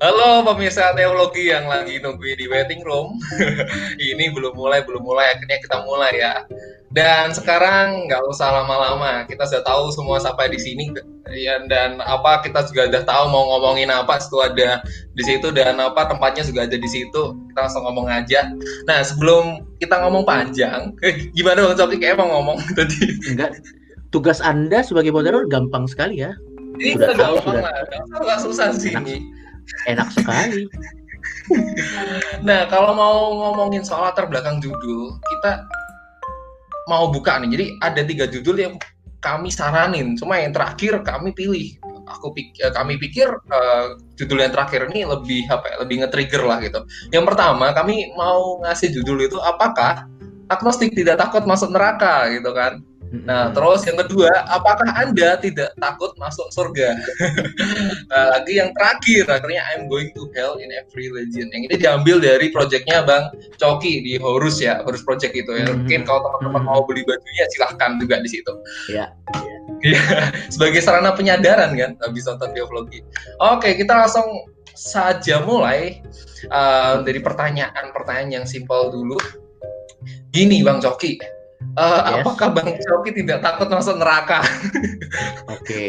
Halo pemirsa teologi yang lagi nungguin di waiting room. Ini belum mulai, belum mulai. Akhirnya kita mulai ya. Dan sekarang nggak usah lama-lama. Kita sudah tahu semua sampai di sini. Ya, dan apa kita juga udah tahu mau ngomongin apa itu ada di situ dan apa tempatnya juga ada di situ. Kita langsung ngomong aja. Nah sebelum kita ngomong panjang, gimana bang Coki kayak mau ngomong tadi? Enggak. Tugas Anda sebagai moderator gampang sekali ya. Ini sudah gampang lah. Nggak susah sih ini enak sekali. nah, kalau mau ngomongin soal latar belakang judul, kita mau buka nih. Jadi ada tiga judul yang kami saranin, cuma yang terakhir kami pilih. Aku pikir, eh, kami pikir uh, judul yang terakhir ini lebih apa ya, lebih nge-trigger lah gitu. Yang pertama, kami mau ngasih judul itu apakah agnostik tidak takut masuk neraka gitu kan. Nah, terus yang kedua, apakah Anda tidak takut masuk surga? nah, lagi yang terakhir, akhirnya I'm going to hell in every religion. Yang ini diambil dari projectnya Bang Coki di Horus ya, Horus Project itu ya. Mungkin kalau teman-teman mau beli bajunya silahkan juga di situ. Iya. Iya. Sebagai sarana penyadaran kan, habis nonton biologi. Oke, kita langsung saja mulai uh, dari pertanyaan-pertanyaan yang simpel dulu. Gini Bang Coki, Uh, yes. Apakah Bang Coki tidak takut masuk neraka? Oke. Okay.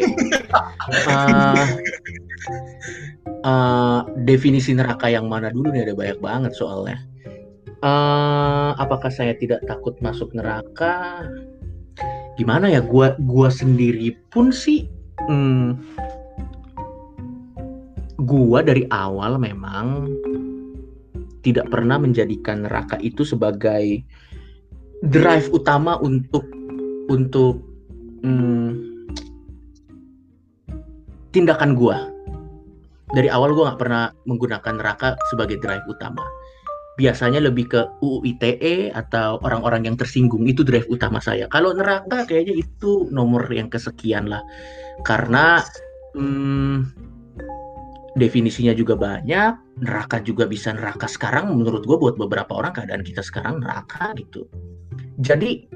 Uh, uh, definisi neraka yang mana dulu nih ada banyak banget soalnya. Uh, apakah saya tidak takut masuk neraka? Gimana ya? Gua gua sendiri pun sih. Hmm, gua dari awal memang tidak pernah menjadikan neraka itu sebagai drive utama untuk untuk hmm, tindakan gue dari awal gue nggak pernah menggunakan neraka sebagai drive utama. Biasanya lebih ke UU ITE atau orang-orang yang tersinggung itu drive utama saya. Kalau neraka kayaknya itu nomor yang kesekian lah. Karena hmm, definisinya juga banyak neraka juga bisa neraka sekarang menurut gue buat beberapa orang keadaan kita sekarang neraka gitu. Jadi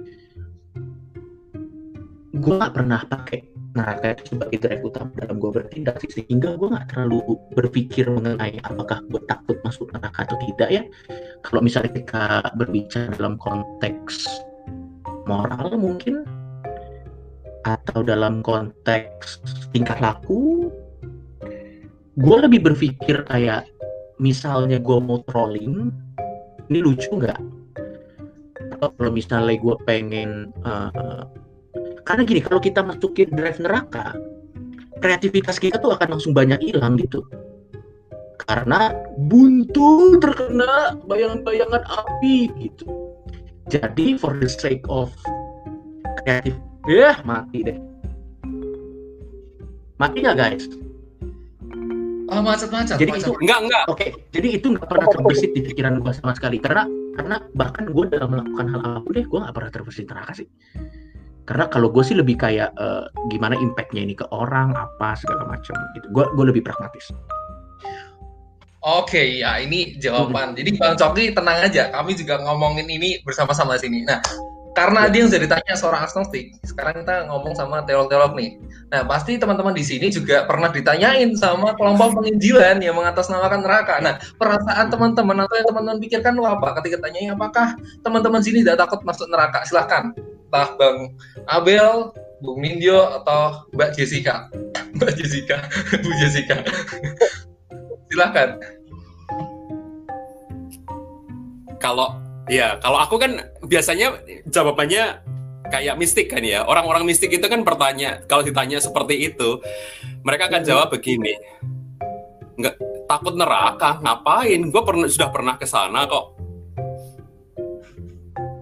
gue gak pernah pakai neraka itu sebagai drive utama dalam gue bertindak sih sehingga gue gak terlalu berpikir mengenai apakah gue takut masuk neraka atau tidak ya. Kalau misalnya kita berbicara dalam konteks moral mungkin atau dalam konteks tingkah laku gue lebih berpikir kayak misalnya gue mau trolling ini lucu nggak? Kalau misalnya gue pengen uh, karena gini kalau kita masukin drive neraka kreativitas kita tuh akan langsung banyak hilang gitu. Karena buntu terkena bayangan-bayangan api gitu. Jadi for the sake of kreatif ya mati deh. Mati nggak guys Oh macet-macet. Jadi macet. itu enggak enggak. Oke, okay. jadi itu nggak pernah terbesit di pikiran gue sama sekali karena karena bahkan gue dalam melakukan hal apa pun deh gue nggak pernah terbesit neraka sih. Karena kalau gue sih lebih kayak uh, gimana impactnya ini ke orang apa segala macam gitu. Gue gue lebih pragmatis. Oke, okay, ya ini jawaban. Jadi Bang Coki tenang aja, kami juga ngomongin ini bersama-sama sini. Nah, karena dia yang sudah ditanya seorang agnostik, sekarang kita ngomong sama teolog-teolog nih. Nah, pasti teman-teman di sini juga pernah ditanyain sama kelompok penginjilan yang mengatasnamakan neraka. Nah, perasaan teman-teman atau yang teman-teman pikirkan apa ketika tanya apakah teman-teman sini tidak takut masuk neraka? Silahkan, entah Bang Abel, Bung Nindyo, atau Mbak Jessica. Mbak Jessica, Bu Jessica. Silahkan. Kalau Iya, kalau aku kan biasanya jawabannya kayak mistik kan ya. Orang-orang mistik itu kan bertanya, kalau ditanya seperti itu, mereka akan jawab begini. Enggak takut neraka, ngapain? Gue pernah sudah pernah ke sana kok.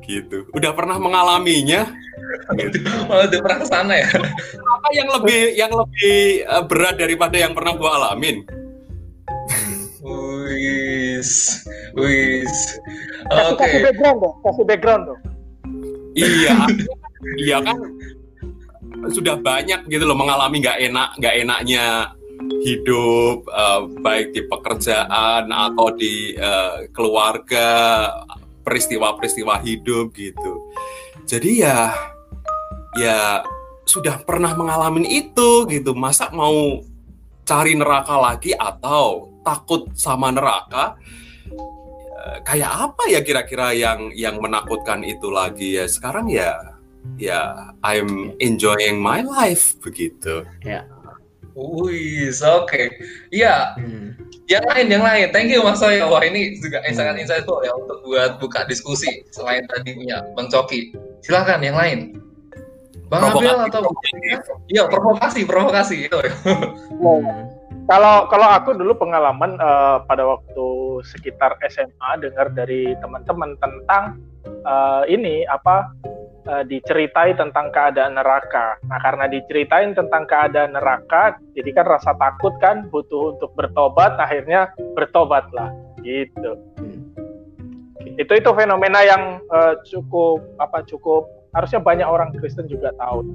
Gitu. Udah pernah mengalaminya. Gitu. Oh, udah pernah ke sana ya. Apa yang lebih yang lebih eh, berat daripada yang pernah gue alamin? Wis, wis. Okay. kasih background dong, kasih background dong. Iya, iya kan sudah banyak gitu loh mengalami nggak enak nggak enaknya hidup uh, baik di pekerjaan atau di uh, keluarga peristiwa-peristiwa hidup gitu. Jadi ya ya sudah pernah mengalami itu gitu. Masa mau cari neraka lagi atau takut sama neraka eh, kayak apa ya kira-kira yang yang menakutkan itu lagi ya sekarang ya ya I'm enjoying my life begitu ya Wih, oke. Okay. Iya. Hmm. Yang lain, yang lain. Thank you Mas Soyo. Wah, ini juga hmm. sangat insightful ya untuk buat buka diskusi selain tadi punya Bang Coki. Silakan yang lain. Bang Abil atau Iya, provokasi, provokasi itu. Hmm. Kalau kalau aku dulu pengalaman uh, pada waktu sekitar SMA dengar dari teman-teman tentang uh, ini apa uh, diceritai tentang keadaan neraka. Nah, karena diceritain tentang keadaan neraka, jadi kan rasa takut kan butuh untuk bertobat, akhirnya bertobatlah gitu. Hmm. Itu itu fenomena yang uh, cukup apa cukup harusnya banyak orang Kristen juga tahu.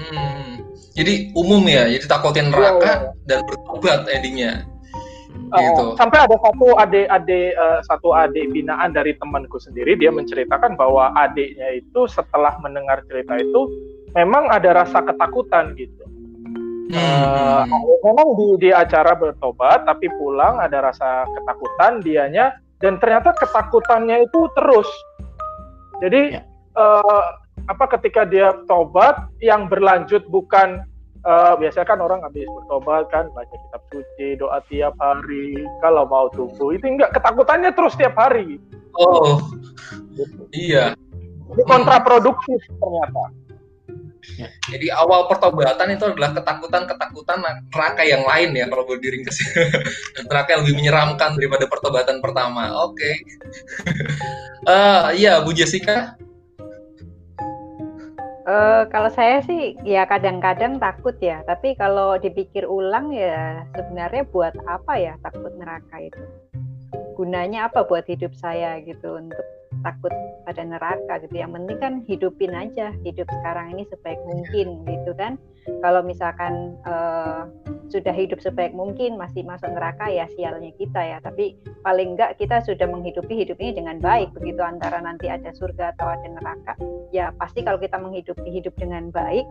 Hmm jadi umum ya jadi takutin neraka yeah, yeah. dan bertobat endingnya uh, gitu. sampai ada satu adik adik uh, satu adik binaan dari temanku sendiri dia menceritakan bahwa adiknya itu setelah mendengar cerita itu memang ada rasa ketakutan gitu uh, memang di, di acara bertobat tapi pulang ada rasa ketakutan dianya dan ternyata ketakutannya itu terus jadi yeah. Ya. uh, apa ketika dia tobat yang berlanjut bukan uh, biasanya kan orang habis bertobat kan baca kitab suci doa tiap hari kalau mau tunggu itu enggak ketakutannya terus tiap hari oh gitu. iya ini kontraproduktif ternyata ya. jadi awal pertobatan itu adalah ketakutan-ketakutan neraka yang lain ya kalau boleh diringkas neraka yang lebih menyeramkan daripada pertobatan pertama oke okay. uh, iya Bu Jessica Uh, kalau saya sih ya kadang-kadang takut ya, tapi kalau dipikir ulang ya sebenarnya buat apa ya takut neraka itu? Gunanya apa buat hidup saya gitu untuk takut pada neraka gitu. Yang penting kan hidupin aja hidup sekarang ini sebaik mungkin gitu kan. Kalau misalkan uh, sudah hidup sebaik mungkin masih masuk neraka ya sialnya kita ya. Tapi paling enggak kita sudah menghidupi hidup ini dengan baik begitu antara nanti ada surga atau ada neraka. Ya pasti kalau kita menghidupi hidup dengan baik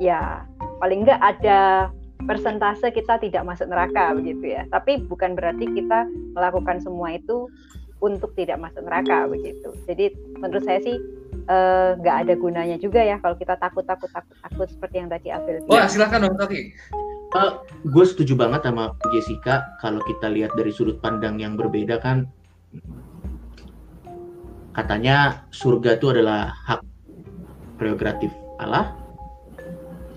ya paling enggak ada persentase kita tidak masuk neraka begitu ya. Tapi bukan berarti kita melakukan semua itu untuk tidak masuk neraka begitu. Jadi menurut saya sih eh, nggak uh, ada gunanya juga ya kalau kita takut takut takut takut seperti yang tadi Abel. Wah silakan dong Toki. Uh, eh, gue setuju banget sama Jessica kalau kita lihat dari sudut pandang yang berbeda kan katanya surga itu adalah hak prerogatif Allah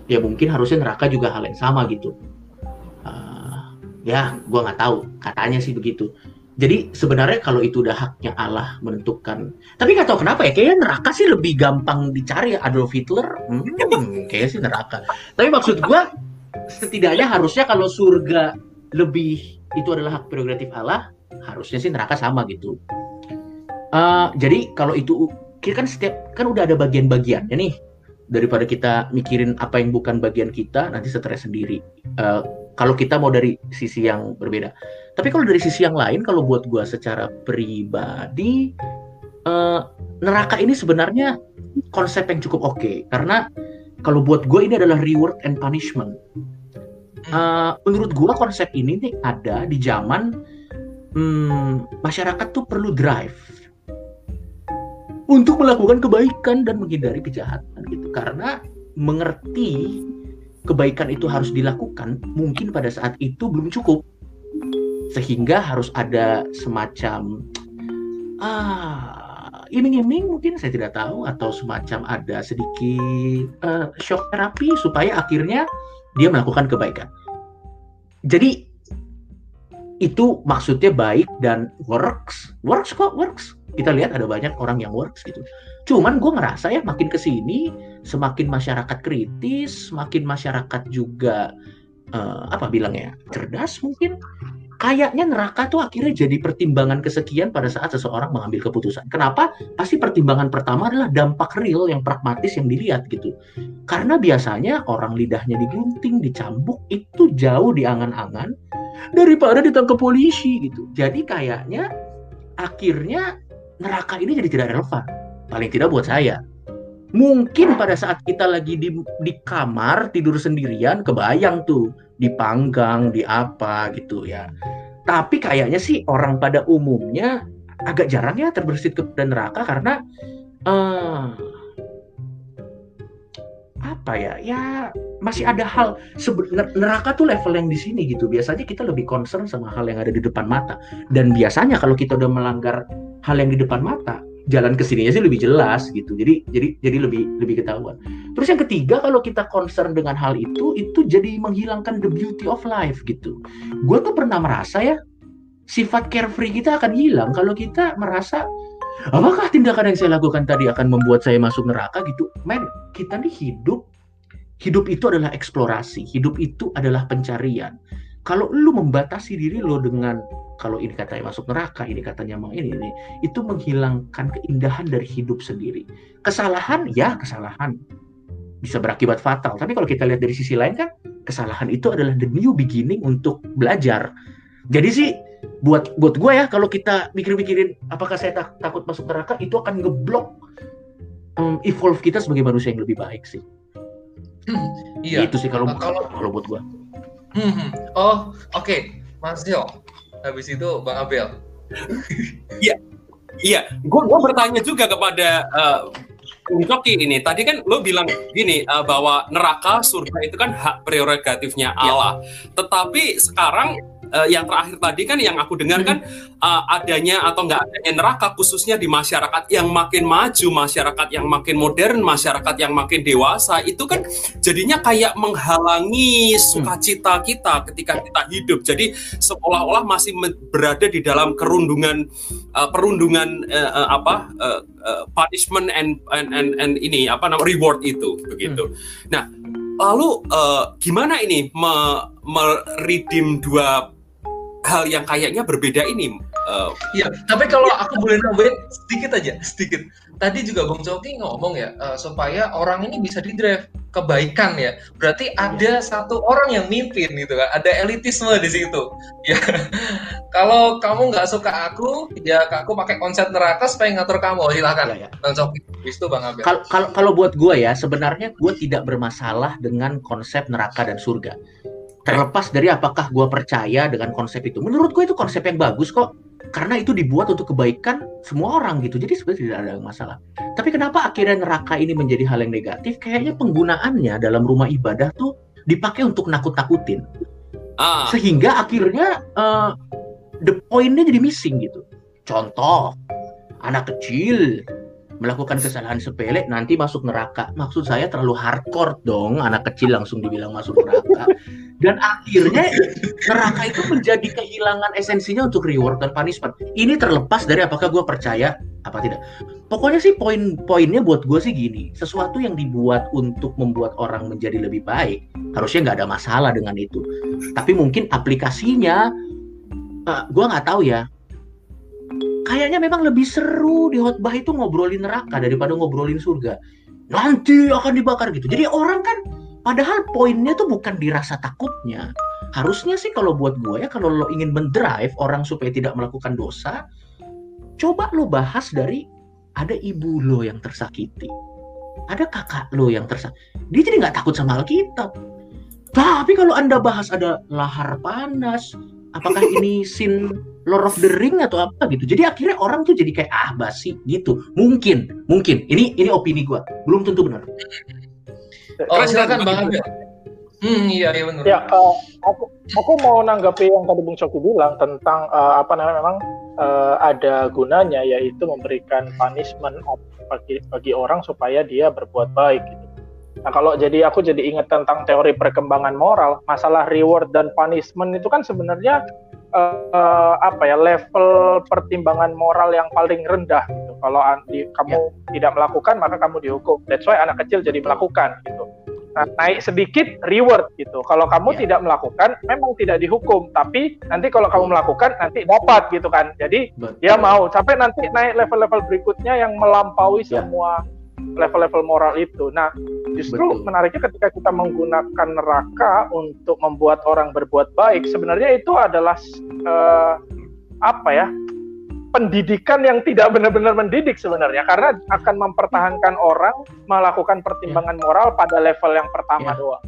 ya mungkin harusnya neraka juga hal yang sama gitu uh, ya gue nggak tahu katanya sih begitu jadi sebenarnya kalau itu udah haknya Allah menentukan. Tapi nggak tahu kenapa ya, kayaknya neraka sih lebih gampang dicari Adolf Hitler. Hmm, kayaknya sih neraka. Tapi maksud gue, setidaknya harusnya kalau surga lebih itu adalah hak prerogatif Allah, harusnya sih neraka sama gitu. Uh, jadi kalau itu kan setiap kan udah ada bagian-bagiannya nih daripada kita mikirin apa yang bukan bagian kita nanti stres sendiri. Uh, kalau kita mau dari sisi yang berbeda. Tapi kalau dari sisi yang lain, kalau buat gue secara pribadi, uh, neraka ini sebenarnya konsep yang cukup oke. Okay. Karena kalau buat gue ini adalah reward and punishment. Uh, menurut gue konsep ini nih ada di zaman hmm, masyarakat tuh perlu drive untuk melakukan kebaikan dan menghindari kejahatan gitu karena mengerti kebaikan itu harus dilakukan, mungkin pada saat itu belum cukup. Sehingga harus ada semacam ah iming-iming mungkin saya tidak tahu atau semacam ada sedikit uh, shock terapi supaya akhirnya dia melakukan kebaikan. Jadi itu maksudnya baik dan works, works kok works. Kita lihat ada banyak orang yang works gitu. Cuman gue ngerasa ya makin ke sini semakin masyarakat kritis, semakin masyarakat juga uh, apa bilangnya cerdas mungkin. Kayaknya neraka tuh akhirnya jadi pertimbangan kesekian pada saat seseorang mengambil keputusan. Kenapa? Pasti pertimbangan pertama adalah dampak real yang pragmatis yang dilihat gitu. Karena biasanya orang lidahnya digunting, dicambuk itu jauh diangan-angan daripada ditangkap polisi gitu. Jadi kayaknya akhirnya neraka ini jadi tidak relevan paling tidak buat saya Mungkin pada saat kita lagi di, di kamar tidur sendirian kebayang tuh dipanggang, di apa gitu ya. Tapi kayaknya sih orang pada umumnya agak jarang ya terbersit ke neraka karena uh, apa ya ya masih ada hal neraka tuh level yang di sini gitu biasanya kita lebih concern sama hal yang ada di depan mata dan biasanya kalau kita udah melanggar hal yang di depan mata jalan ke sininya sih lebih jelas gitu. Jadi jadi jadi lebih lebih ketahuan. Terus yang ketiga kalau kita concern dengan hal itu itu jadi menghilangkan the beauty of life gitu. Gue tuh pernah merasa ya sifat carefree kita akan hilang kalau kita merasa apakah tindakan yang saya lakukan tadi akan membuat saya masuk neraka gitu. Men, kita nih hidup hidup itu adalah eksplorasi, hidup itu adalah pencarian. Kalau lu membatasi diri lo dengan kalau ini katanya masuk neraka, ini katanya mau ini, ini, itu menghilangkan keindahan dari hidup sendiri. Kesalahan, ya kesalahan bisa berakibat fatal. Tapi kalau kita lihat dari sisi lain kan, kesalahan itu adalah the new beginning untuk belajar. Jadi sih, buat buat gue ya, kalau kita mikir-mikirin apakah saya tak, takut masuk neraka, itu akan ngeblok um, evolve kita sebagai manusia yang lebih baik sih. Hmm, iya. Itu sih kalau kalau, kalau buat gue. Hmm, hmm. oh, oke, okay. Mas Jo habis itu Bang Abel. Iya, iya. Gue gue bertanya juga kepada uh, Coki ini. Tadi kan lo bilang gini uh, bahwa neraka, surga itu kan hak prerogatifnya iya. Allah. Ya. Tetapi sekarang uh, yang terakhir tadi kan yang aku dengar kan uh, adanya atau enggak adanya neraka khususnya di masyarakat yang makin maju, masyarakat yang makin modern, masyarakat yang makin dewasa itu kan jadinya kayak menghalangi sukacita kita ketika kita hidup. Jadi seolah-olah masih berada di dalam kerundungan uh, perundungan uh, uh, apa uh, uh, punishment and, and and and ini apa namanya reward itu begitu. Hmm. Nah, lalu uh, gimana ini me, dua hal yang kayaknya berbeda ini. Uh, iya, tapi kalau aku boleh nambahin sedikit aja, sedikit. Tadi juga Bang Coki ngomong ya, uh, supaya orang ini bisa di drive kebaikan ya. Berarti ada satu orang yang mimpin gitu kan, ada elitisme di situ. Ya, kalau kamu nggak suka aku, ya aku pakai konsep neraka supaya ngatur kamu. Silahkan, ya, ya. Bang Coki. Itu Bang Abel. Kalau kalau buat gue ya, sebenarnya gue tidak bermasalah dengan konsep neraka dan surga terlepas dari apakah gue percaya dengan konsep itu menurut gue itu konsep yang bagus kok. Karena itu dibuat untuk kebaikan semua orang gitu. Jadi sebenarnya tidak ada masalah. Tapi kenapa akhirnya neraka ini menjadi hal yang negatif? Kayaknya penggunaannya dalam rumah ibadah tuh dipakai untuk nakut-nakutin. Ah. sehingga akhirnya uh, the pointnya jadi missing gitu. Contoh anak kecil melakukan kesalahan sepele nanti masuk neraka. Maksud saya terlalu hardcore dong, anak kecil langsung dibilang masuk neraka. Dan akhirnya neraka itu menjadi kehilangan esensinya untuk reward dan punishment. Ini terlepas dari apakah gue percaya apa tidak. Pokoknya sih poin-poinnya buat gue sih gini, sesuatu yang dibuat untuk membuat orang menjadi lebih baik, harusnya nggak ada masalah dengan itu. Tapi mungkin aplikasinya, uh, gue nggak tahu ya kayaknya memang lebih seru di khotbah itu ngobrolin neraka daripada ngobrolin surga. Nanti akan dibakar gitu. Jadi orang kan padahal poinnya tuh bukan dirasa takutnya. Harusnya sih kalau buat gue ya kalau lo ingin mendrive orang supaya tidak melakukan dosa, coba lo bahas dari ada ibu lo yang tersakiti. Ada kakak lo yang tersakiti. Dia jadi nggak takut sama Alkitab. Tapi kalau Anda bahas ada lahar panas, apakah ini sin Lord of the Ring atau apa gitu. Jadi akhirnya orang tuh jadi kayak ah basi gitu. Mungkin, mungkin. Ini ini opini gua. Belum tentu benar. Oh, silakan Bang Abel. Hmm, iya, iya benar. Ya, uh, aku aku mau nanggapi yang tadi Bung Coki bilang tentang uh, apa namanya memang uh, ada gunanya yaitu memberikan punishment bagi bagi orang supaya dia berbuat baik gitu. Nah, kalau jadi aku jadi ingat tentang teori perkembangan moral, masalah reward dan punishment itu kan sebenarnya uh, apa ya level pertimbangan moral yang paling rendah gitu. Kalau di, kamu ya. tidak melakukan maka kamu dihukum. That's why anak kecil jadi melakukan gitu. Nah, naik sedikit reward gitu. Kalau kamu ya. tidak melakukan memang tidak dihukum, tapi nanti kalau kamu melakukan nanti dapat gitu kan. Jadi Betul. dia mau sampai nanti naik level-level berikutnya yang melampaui ya. semua level-level moral itu. Nah, justru Betul. menariknya ketika kita menggunakan neraka untuk membuat orang berbuat baik, sebenarnya itu adalah uh, apa ya? pendidikan yang tidak benar-benar mendidik sebenarnya karena akan mempertahankan orang melakukan pertimbangan ya. moral pada level yang pertama ya. doang.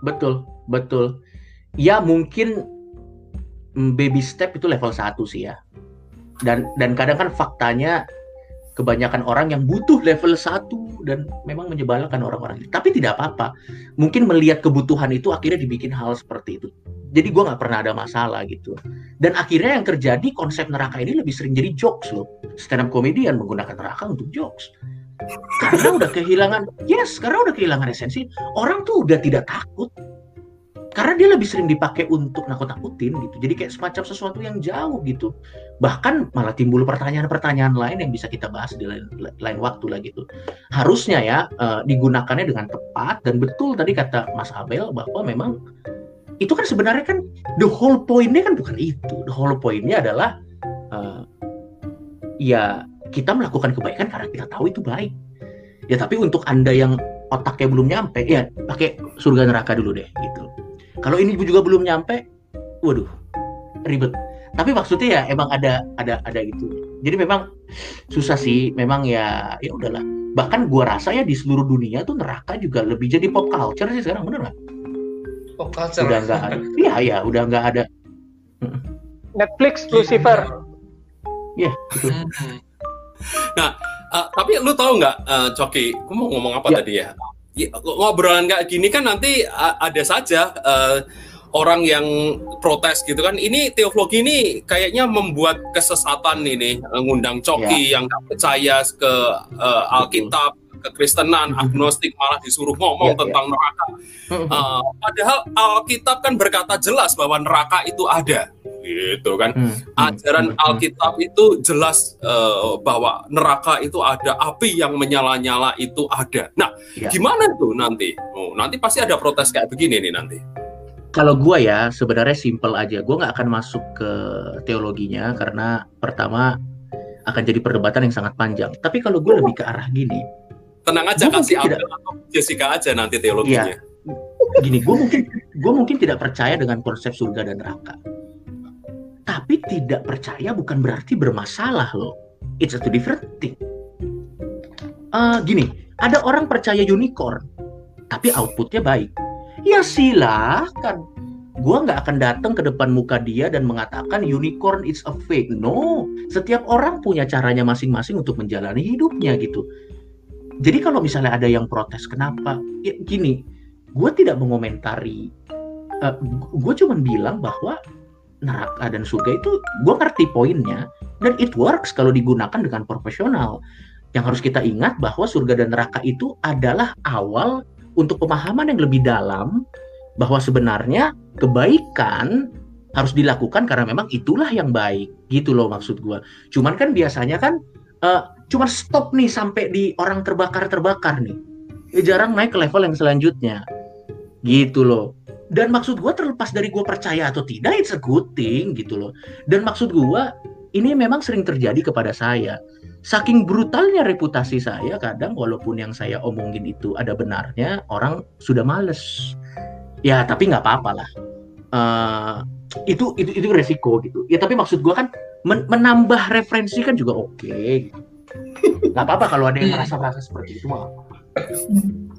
Betul, betul. Ya mungkin baby step itu level satu sih ya. Dan dan kadang kan faktanya kebanyakan orang yang butuh level 1 dan memang menyebalkan orang-orang itu. Tapi tidak apa-apa. Mungkin melihat kebutuhan itu akhirnya dibikin hal seperti itu. Jadi gue nggak pernah ada masalah gitu. Dan akhirnya yang terjadi konsep neraka ini lebih sering jadi jokes loh. Stand up comedian menggunakan neraka untuk jokes. Karena udah kehilangan, yes, karena udah kehilangan esensi. Orang tuh udah tidak takut karena dia lebih sering dipakai untuk nakut-nakutin gitu. Jadi kayak semacam sesuatu yang jauh gitu. Bahkan malah timbul pertanyaan-pertanyaan lain yang bisa kita bahas di lain, lain waktu lah gitu. Harusnya ya uh, digunakannya dengan tepat. Dan betul tadi kata Mas Abel bahwa memang itu kan sebenarnya kan the whole pointnya kan bukan itu. The whole pointnya adalah uh, ya kita melakukan kebaikan karena kita tahu itu baik. Ya tapi untuk anda yang otaknya belum nyampe ya pakai surga neraka dulu deh gitu kalau ini juga belum nyampe, waduh, ribet. Tapi maksudnya ya emang ada ada ada gitu. Jadi memang susah sih, memang ya ya udahlah. Bahkan gua rasa ya di seluruh dunia tuh neraka juga lebih jadi pop culture sih sekarang bener nggak? Pop culture. Udah nggak ada. Iya ya, udah nggak ada. Netflix, Lucifer. Iya, betul. Nah, uh, tapi lu tahu nggak, uh, Coki, aku mau ngomong apa ya. tadi ya? Ya, ngobrolan kayak gini kan nanti ada saja uh, orang yang protes gitu kan. Ini teologi ini kayaknya membuat kesesatan ini, ngundang coki ya. yang nggak percaya ke uh, Alkitab, kekristenan, mm-hmm. agnostik malah disuruh ngomong ya, tentang ya. neraka. Uh, padahal Alkitab kan berkata jelas bahwa neraka itu ada gitu kan. Hmm. Ajaran hmm. Alkitab itu jelas uh, bahwa neraka itu ada, api yang menyala-nyala itu ada. Nah, ya. gimana tuh nanti? Oh, nanti pasti ada protes kayak begini nih nanti. Kalau gue ya sebenarnya simple aja, gue nggak akan masuk ke teologinya karena pertama akan jadi perdebatan yang sangat panjang. Tapi kalau gue lebih ke arah gini, tenang aja kasih tidak... atau Jessica aja nanti teologinya. Ya, gini, gue mungkin gue mungkin tidak percaya dengan konsep surga dan neraka tapi tidak percaya bukan berarti bermasalah loh. It's a two different thing. Uh, gini, ada orang percaya unicorn, tapi outputnya baik. Ya silahkan. Gua nggak akan datang ke depan muka dia dan mengatakan unicorn is a fake. No, setiap orang punya caranya masing-masing untuk menjalani hidupnya gitu. Jadi kalau misalnya ada yang protes, kenapa? Ya, gini, gue tidak mengomentari. Uh, gue cuma bilang bahwa neraka dan surga itu gue ngerti poinnya dan it works kalau digunakan dengan profesional. Yang harus kita ingat bahwa surga dan neraka itu adalah awal untuk pemahaman yang lebih dalam bahwa sebenarnya kebaikan harus dilakukan karena memang itulah yang baik gitu loh maksud gue. Cuman kan biasanya kan uh, cuma stop nih sampai di orang terbakar terbakar nih. Eh, jarang naik ke level yang selanjutnya gitu loh dan maksud gue terlepas dari gue percaya atau tidak it's a good thing gitu loh. Dan maksud gue ini memang sering terjadi kepada saya. Saking brutalnya reputasi saya kadang walaupun yang saya omongin itu ada benarnya orang sudah males. Ya tapi nggak apa-apa lah. Uh, itu itu itu resiko gitu. Ya tapi maksud gue kan men menambah referensi kan juga oke okay, gitu. nggak apa-apa kalau ada yang merasa merasa seperti itu mah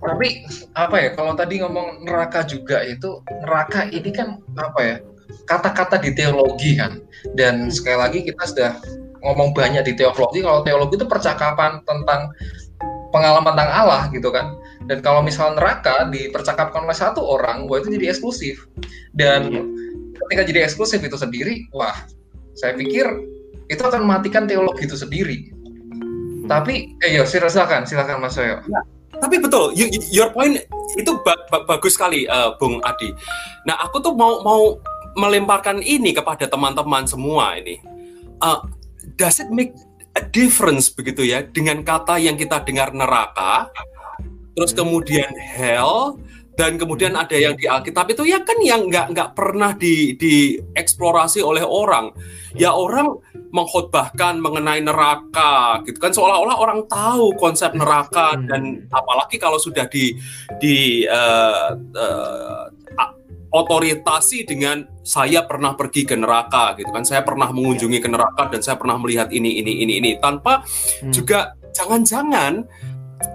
tapi apa ya kalau tadi ngomong neraka juga itu neraka ini kan apa ya kata-kata di teologi kan dan hmm. sekali lagi kita sudah ngomong banyak di teologi kalau teologi itu percakapan tentang pengalaman tentang Allah gitu kan dan kalau misalnya neraka dipercakapkan oleh satu orang wah itu jadi eksklusif dan iya. ketika jadi eksklusif itu sendiri wah saya pikir itu akan mematikan teologi itu sendiri hmm. tapi eh yo silakan silakan Mas Soyo ya tapi betul, you, your point itu ba ba bagus sekali, uh, Bung Adi. Nah, aku tuh mau mau melemparkan ini kepada teman-teman semua ini. Uh, does it make a difference begitu ya dengan kata yang kita dengar neraka, terus kemudian hell, dan kemudian ada yang di Alkitab itu ya kan yang nggak nggak pernah di dieksplorasi oleh orang. Ya orang mengkhotbahkan mengenai neraka gitu kan. Seolah-olah orang tahu konsep neraka hmm. dan apalagi kalau sudah di di uh, uh, otoritasi dengan saya pernah pergi ke neraka gitu kan. Saya pernah mengunjungi ke neraka dan saya pernah melihat ini ini ini ini. Tanpa hmm. juga jangan-jangan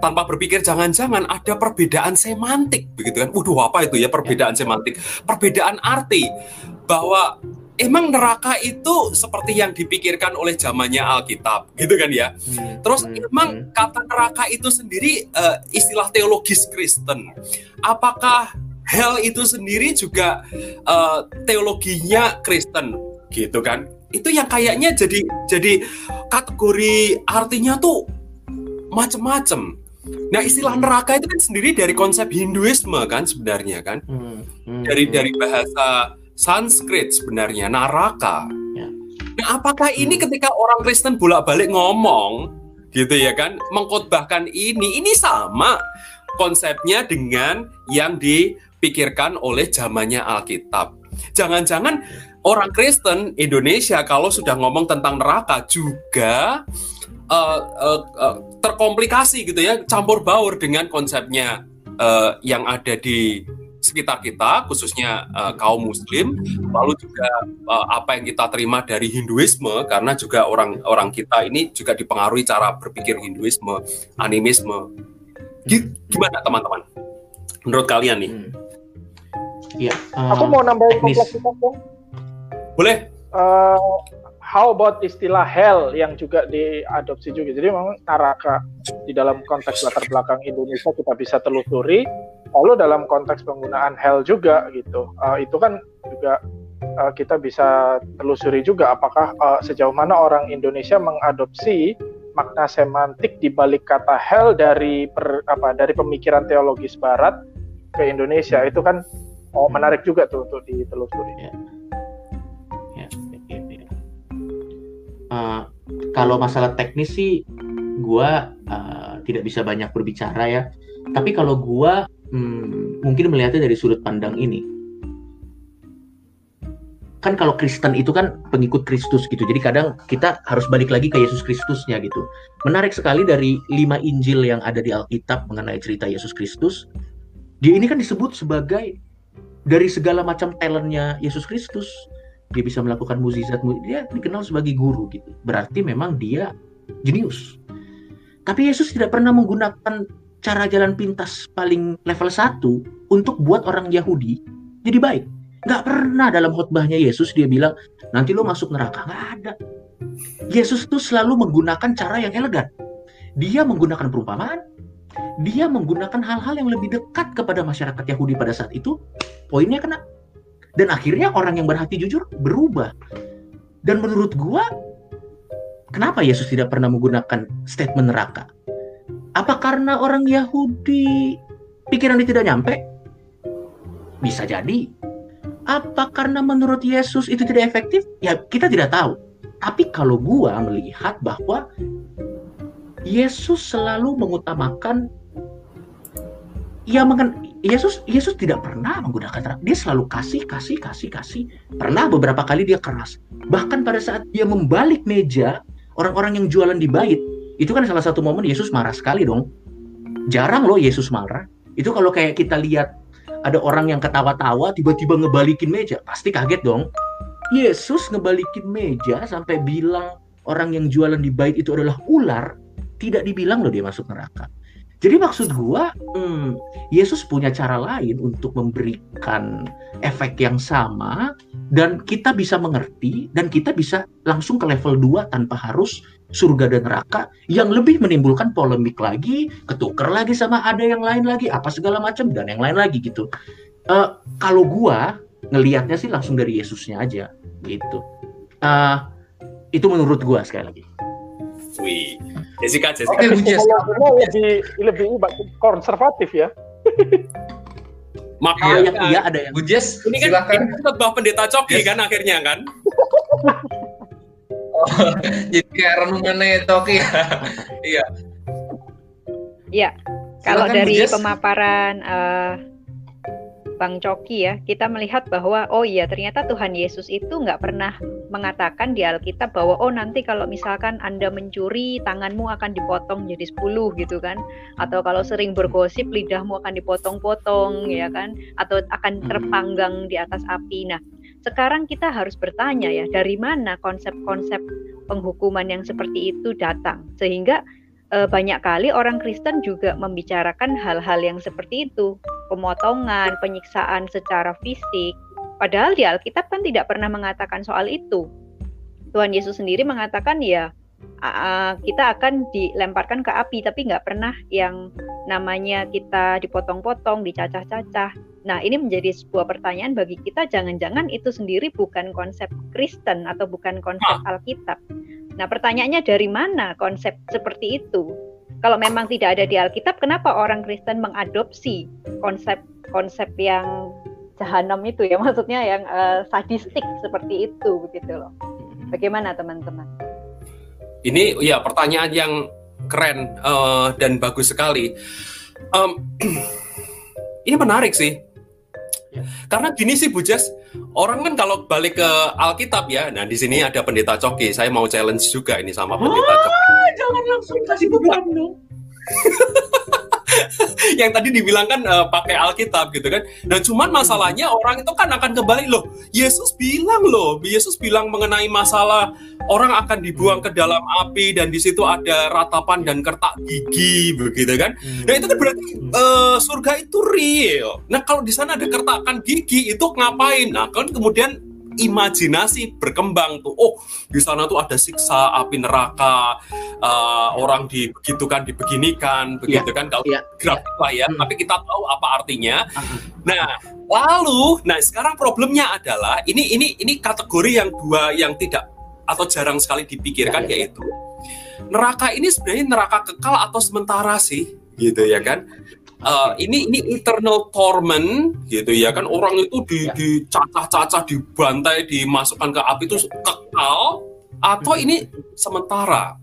tanpa berpikir jangan-jangan ada perbedaan semantik begitu kan waduh apa itu ya perbedaan ya. semantik perbedaan arti bahwa emang neraka itu seperti yang dipikirkan oleh zamannya Alkitab, gitu kan ya. Hmm, Terus hmm, emang hmm. kata neraka itu sendiri uh, istilah teologis Kristen. Apakah hell itu sendiri juga uh, teologinya Kristen, gitu kan? Itu yang kayaknya jadi jadi kategori artinya tuh macem-macem. Nah istilah hmm. neraka itu kan sendiri dari konsep Hinduisme kan sebenarnya kan, hmm, hmm, dari dari bahasa Sanskrit sebenarnya Naraka. Ya. Nah, apakah ini hmm. ketika orang Kristen bolak-balik ngomong gitu ya kan, mengkhotbahkan ini, ini sama konsepnya dengan yang dipikirkan oleh zamannya Alkitab. Jangan-jangan orang Kristen Indonesia kalau sudah ngomong tentang neraka juga uh, uh, uh, terkomplikasi gitu ya, campur baur dengan konsepnya uh, yang ada di sekitar kita, khususnya uh, kaum Muslim, lalu juga uh, apa yang kita terima dari Hinduisme, karena juga orang-orang kita ini juga dipengaruhi cara berpikir Hinduisme, animisme. Gimana teman-teman? Menurut kalian nih? Hmm. Ya, uh, Aku mau nambahin kompleksitas dong. Boleh. Uh, how about istilah hell yang juga diadopsi juga. Jadi memang neraka di dalam konteks latar belakang Indonesia kita bisa telusuri lalu dalam konteks penggunaan hell juga gitu uh, itu kan juga uh, kita bisa telusuri juga apakah uh, sejauh mana orang Indonesia mengadopsi makna semantik di balik kata hell dari per, apa dari pemikiran teologis barat ke Indonesia itu kan oh, menarik juga tuh untuk ditelusuri. Ya. Uh, kalau masalah teknis sih gua uh, tidak bisa banyak berbicara ya. Tapi kalau gua hmm, mungkin melihatnya dari sudut pandang ini. Kan kalau Kristen itu kan pengikut Kristus gitu. Jadi kadang kita harus balik lagi ke Yesus Kristusnya gitu. Menarik sekali dari lima Injil yang ada di Alkitab mengenai cerita Yesus Kristus. Dia ini kan disebut sebagai dari segala macam talentnya Yesus Kristus. Dia bisa melakukan mukjizat, dia dikenal sebagai guru gitu. Berarti memang dia jenius. Tapi Yesus tidak pernah menggunakan cara jalan pintas paling level 1 untuk buat orang Yahudi jadi baik. Gak pernah dalam khotbahnya Yesus dia bilang, nanti lo masuk neraka. Gak ada. Yesus tuh selalu menggunakan cara yang elegan. Dia menggunakan perumpamaan, dia menggunakan hal-hal yang lebih dekat kepada masyarakat Yahudi pada saat itu, poinnya kena. Dan akhirnya orang yang berhati jujur berubah. Dan menurut gua, kenapa Yesus tidak pernah menggunakan statement neraka? Apa karena orang Yahudi pikiran dia tidak nyampe? Bisa jadi. Apa karena menurut Yesus itu tidak efektif? Ya kita tidak tahu. Tapi kalau gua melihat bahwa Yesus selalu mengutamakan ya mengen Yesus Yesus tidak pernah menggunakan dia selalu kasih kasih kasih kasih pernah beberapa kali dia keras bahkan pada saat dia membalik meja orang-orang yang jualan di bait itu kan salah satu momen Yesus marah sekali dong. Jarang loh Yesus marah. Itu kalau kayak kita lihat ada orang yang ketawa-tawa tiba-tiba ngebalikin meja, pasti kaget dong. Yesus ngebalikin meja sampai bilang orang yang jualan di bait itu adalah ular, tidak dibilang loh dia masuk neraka. Jadi maksud gua, hmm, Yesus punya cara lain untuk memberikan efek yang sama dan kita bisa mengerti dan kita bisa langsung ke level 2 tanpa harus surga dan neraka yang lebih menimbulkan polemik lagi, ketuker lagi sama ada yang lain lagi, apa segala macam dan yang lain lagi gitu. Uh, kalau gua ngelihatnya sih langsung dari Yesusnya aja gitu. Uh, itu menurut gua sekali lagi. Wih, Jessica, Jessica. Oke, lebih lebih konservatif ya. Makanya iya, iya ada yang Bujes, ini kan silakan. ini kan pendeta Coki yes. kan akhirnya kan. jadi kayak renungannya oke ya. iya. Iya. Kalau dari Bujes. pemaparan uh, Bang Coki ya, kita melihat bahwa oh iya ternyata Tuhan Yesus itu nggak pernah mengatakan di Alkitab bahwa oh nanti kalau misalkan Anda mencuri tanganmu akan dipotong jadi 10 gitu kan atau kalau sering bergosip lidahmu akan dipotong-potong ya kan atau akan hmm. terpanggang di atas api. Nah, sekarang kita harus bertanya ya dari mana konsep-konsep penghukuman yang seperti itu datang sehingga uh, banyak kali orang Kristen juga membicarakan hal-hal yang seperti itu, pemotongan, penyiksaan secara fisik. Padahal di Alkitab kan tidak pernah mengatakan soal itu. Tuhan Yesus sendiri mengatakan ya kita akan dilemparkan ke api, tapi nggak pernah yang namanya kita dipotong-potong, dicacah-cacah. Nah, ini menjadi sebuah pertanyaan bagi kita, jangan-jangan itu sendiri bukan konsep Kristen atau bukan konsep Alkitab. Nah, pertanyaannya dari mana konsep seperti itu? Kalau memang tidak ada di Alkitab, kenapa orang Kristen mengadopsi konsep-konsep yang jahanam itu ya, maksudnya yang uh, sadistik seperti itu begitu loh. Bagaimana teman-teman? Ini ya pertanyaan yang keren uh, dan bagus sekali. Um, ini menarik sih. Karena gini sih Bu Jas, orang kan kalau balik ke Alkitab ya, nah di sini ada pendeta Coki, saya mau challenge juga ini sama pendeta ah, Coki. Jangan langsung kasih beban dong. yang tadi dibilang kan uh, pakai Alkitab gitu kan. Dan cuman masalahnya orang itu kan akan kembali loh. Yesus bilang loh, Yesus bilang mengenai masalah orang akan dibuang ke dalam api dan di situ ada ratapan dan kertak gigi begitu kan. Nah itu kan berarti uh, surga itu real. Nah kalau di sana ada kertakan gigi itu ngapain? Nah kan kemudian imajinasi berkembang tuh. Oh, di sana tuh ada siksa api neraka, uh, orang dibegitukan, dibeginikan, begitu yeah. kan kalau yeah. grafik lah ya. Hmm. Tapi kita tahu apa artinya. Nah, lalu, nah sekarang problemnya adalah ini ini ini kategori yang dua yang tidak atau jarang sekali dipikirkan yeah, yeah. yaitu neraka ini sebenarnya neraka kekal atau sementara sih, gitu ya kan? Uh, ini ini eternal torment gitu ya kan orang itu di ya. dicacah-cacah dibantai dimasukkan ke api itu kekal atau hmm. ini sementara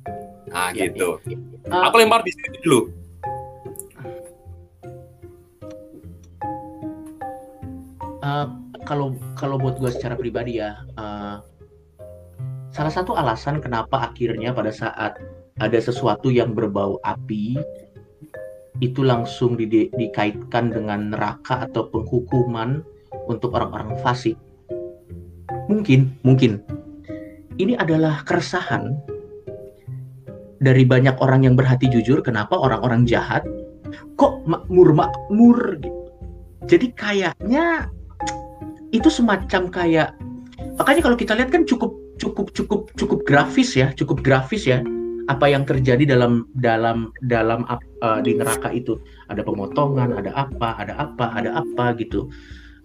nah ya, gitu ya. Uh, aku lempar di sini dulu uh, kalau kalau buat gue secara pribadi ya uh, salah satu alasan kenapa akhirnya pada saat ada sesuatu yang berbau api itu langsung di, di, dikaitkan dengan neraka atau penghukuman untuk orang-orang fasik. Mungkin, mungkin ini adalah keresahan dari banyak orang yang berhati jujur. Kenapa orang-orang jahat kok makmur makmur gitu? Jadi kayaknya itu semacam kayak makanya kalau kita lihat kan cukup cukup cukup cukup grafis ya, cukup grafis ya apa yang terjadi dalam dalam dalam uh, di neraka itu. Ada pemotongan ada apa ada apa ada apa gitu.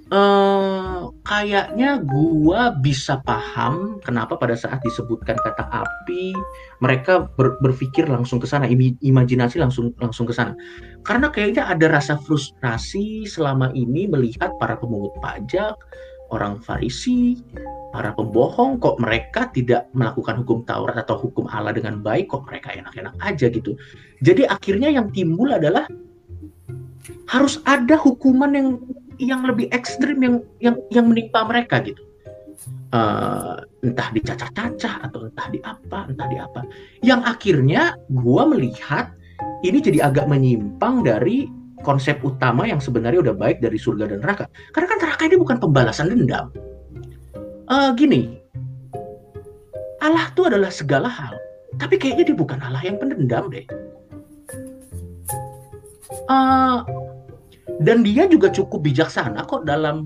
Uh, kayaknya gua bisa paham kenapa pada saat disebutkan kata api mereka ber, berpikir langsung ke sana imajinasi langsung langsung ke sana. Karena kayaknya ada rasa frustrasi selama ini melihat para pemungut pajak orang Farisi para pembohong kok mereka tidak melakukan hukum Taurat atau hukum Allah dengan baik kok mereka enak-enak aja gitu. Jadi akhirnya yang timbul adalah harus ada hukuman yang yang lebih ekstrim yang yang yang menimpa mereka gitu. Uh, entah dicacah-cacah atau entah di apa, entah di apa. Yang akhirnya gua melihat ini jadi agak menyimpang dari konsep utama yang sebenarnya udah baik dari surga dan neraka. Karena kan neraka ini bukan pembalasan dendam uh, gini, Allah itu adalah segala hal, tapi kayaknya dia bukan Allah yang pendendam deh. Uh, dan dia juga cukup bijaksana kok dalam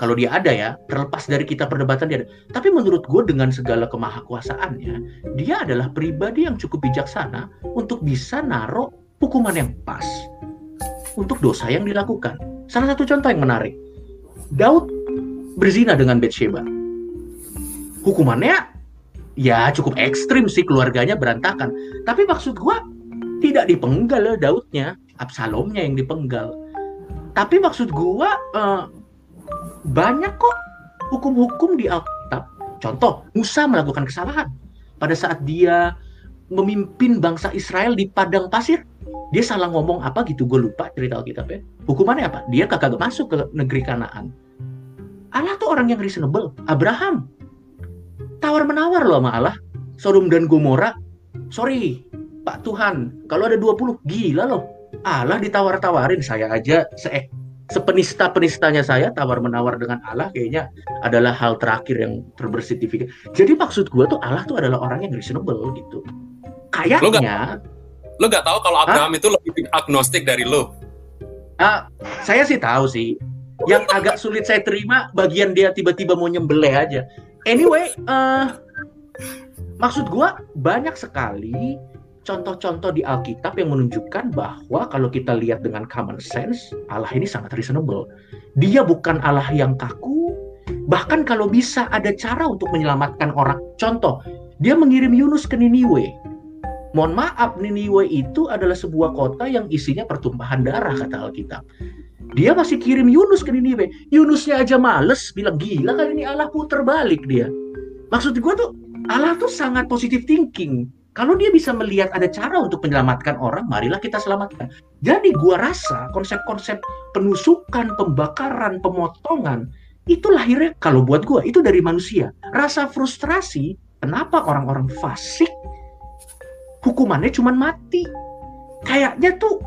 kalau dia ada ya, terlepas dari kita perdebatan dia ada. Tapi menurut gue dengan segala kemahakuasaannya, dia adalah pribadi yang cukup bijaksana untuk bisa naruh hukuman yang pas untuk dosa yang dilakukan. Salah satu contoh yang menarik, Daud berzina dengan Bathsheba. Hukumannya ya cukup ekstrim sih keluarganya berantakan. Tapi maksud gua tidak dipenggal Daudnya, Absalomnya yang dipenggal. Tapi maksud gua uh, banyak kok hukum-hukum di Alkitab. Contoh, Musa melakukan kesalahan pada saat dia memimpin bangsa Israel di padang pasir. Dia salah ngomong apa gitu gue lupa cerita Alkitab ya. Hukumannya apa? Dia kagak masuk ke negeri Kanaan. Allah tuh orang yang reasonable. Abraham. Tawar menawar loh sama Allah. Sodom dan Gomora. Sorry Pak Tuhan. Kalau ada 20 gila loh. Allah ditawar-tawarin saya aja se sepenista-penistanya saya tawar menawar dengan Allah kayaknya adalah hal terakhir yang terbersertifikat. Jadi maksud gue tuh Allah tuh adalah orang yang reasonable gitu. Kayaknya lo gak tahu kalau Abraham Hah? itu lebih agnostik dari lo? Uh, saya sih tahu sih. Yang agak sulit saya terima bagian dia tiba-tiba mau nyembelih aja. Anyway, uh, maksud gue banyak sekali contoh-contoh di Alkitab yang menunjukkan bahwa kalau kita lihat dengan common sense, Allah ini sangat reasonable. Dia bukan Allah yang kaku, bahkan kalau bisa ada cara untuk menyelamatkan orang. Contoh, dia mengirim Yunus ke Niniwe. Mohon maaf, Niniwe itu adalah sebuah kota yang isinya pertumpahan darah, kata Alkitab. Dia masih kirim Yunus ke Niniwe. Yunusnya aja males, bilang gila kali ini Allah puter balik dia. Maksud gue tuh, Allah tuh sangat positive thinking kalau dia bisa melihat ada cara untuk menyelamatkan orang, marilah kita selamatkan. Jadi gua rasa konsep-konsep penusukan, pembakaran, pemotongan itu lahirnya kalau buat gua itu dari manusia. Rasa frustrasi, kenapa orang-orang fasik hukumannya cuma mati? Kayaknya tuh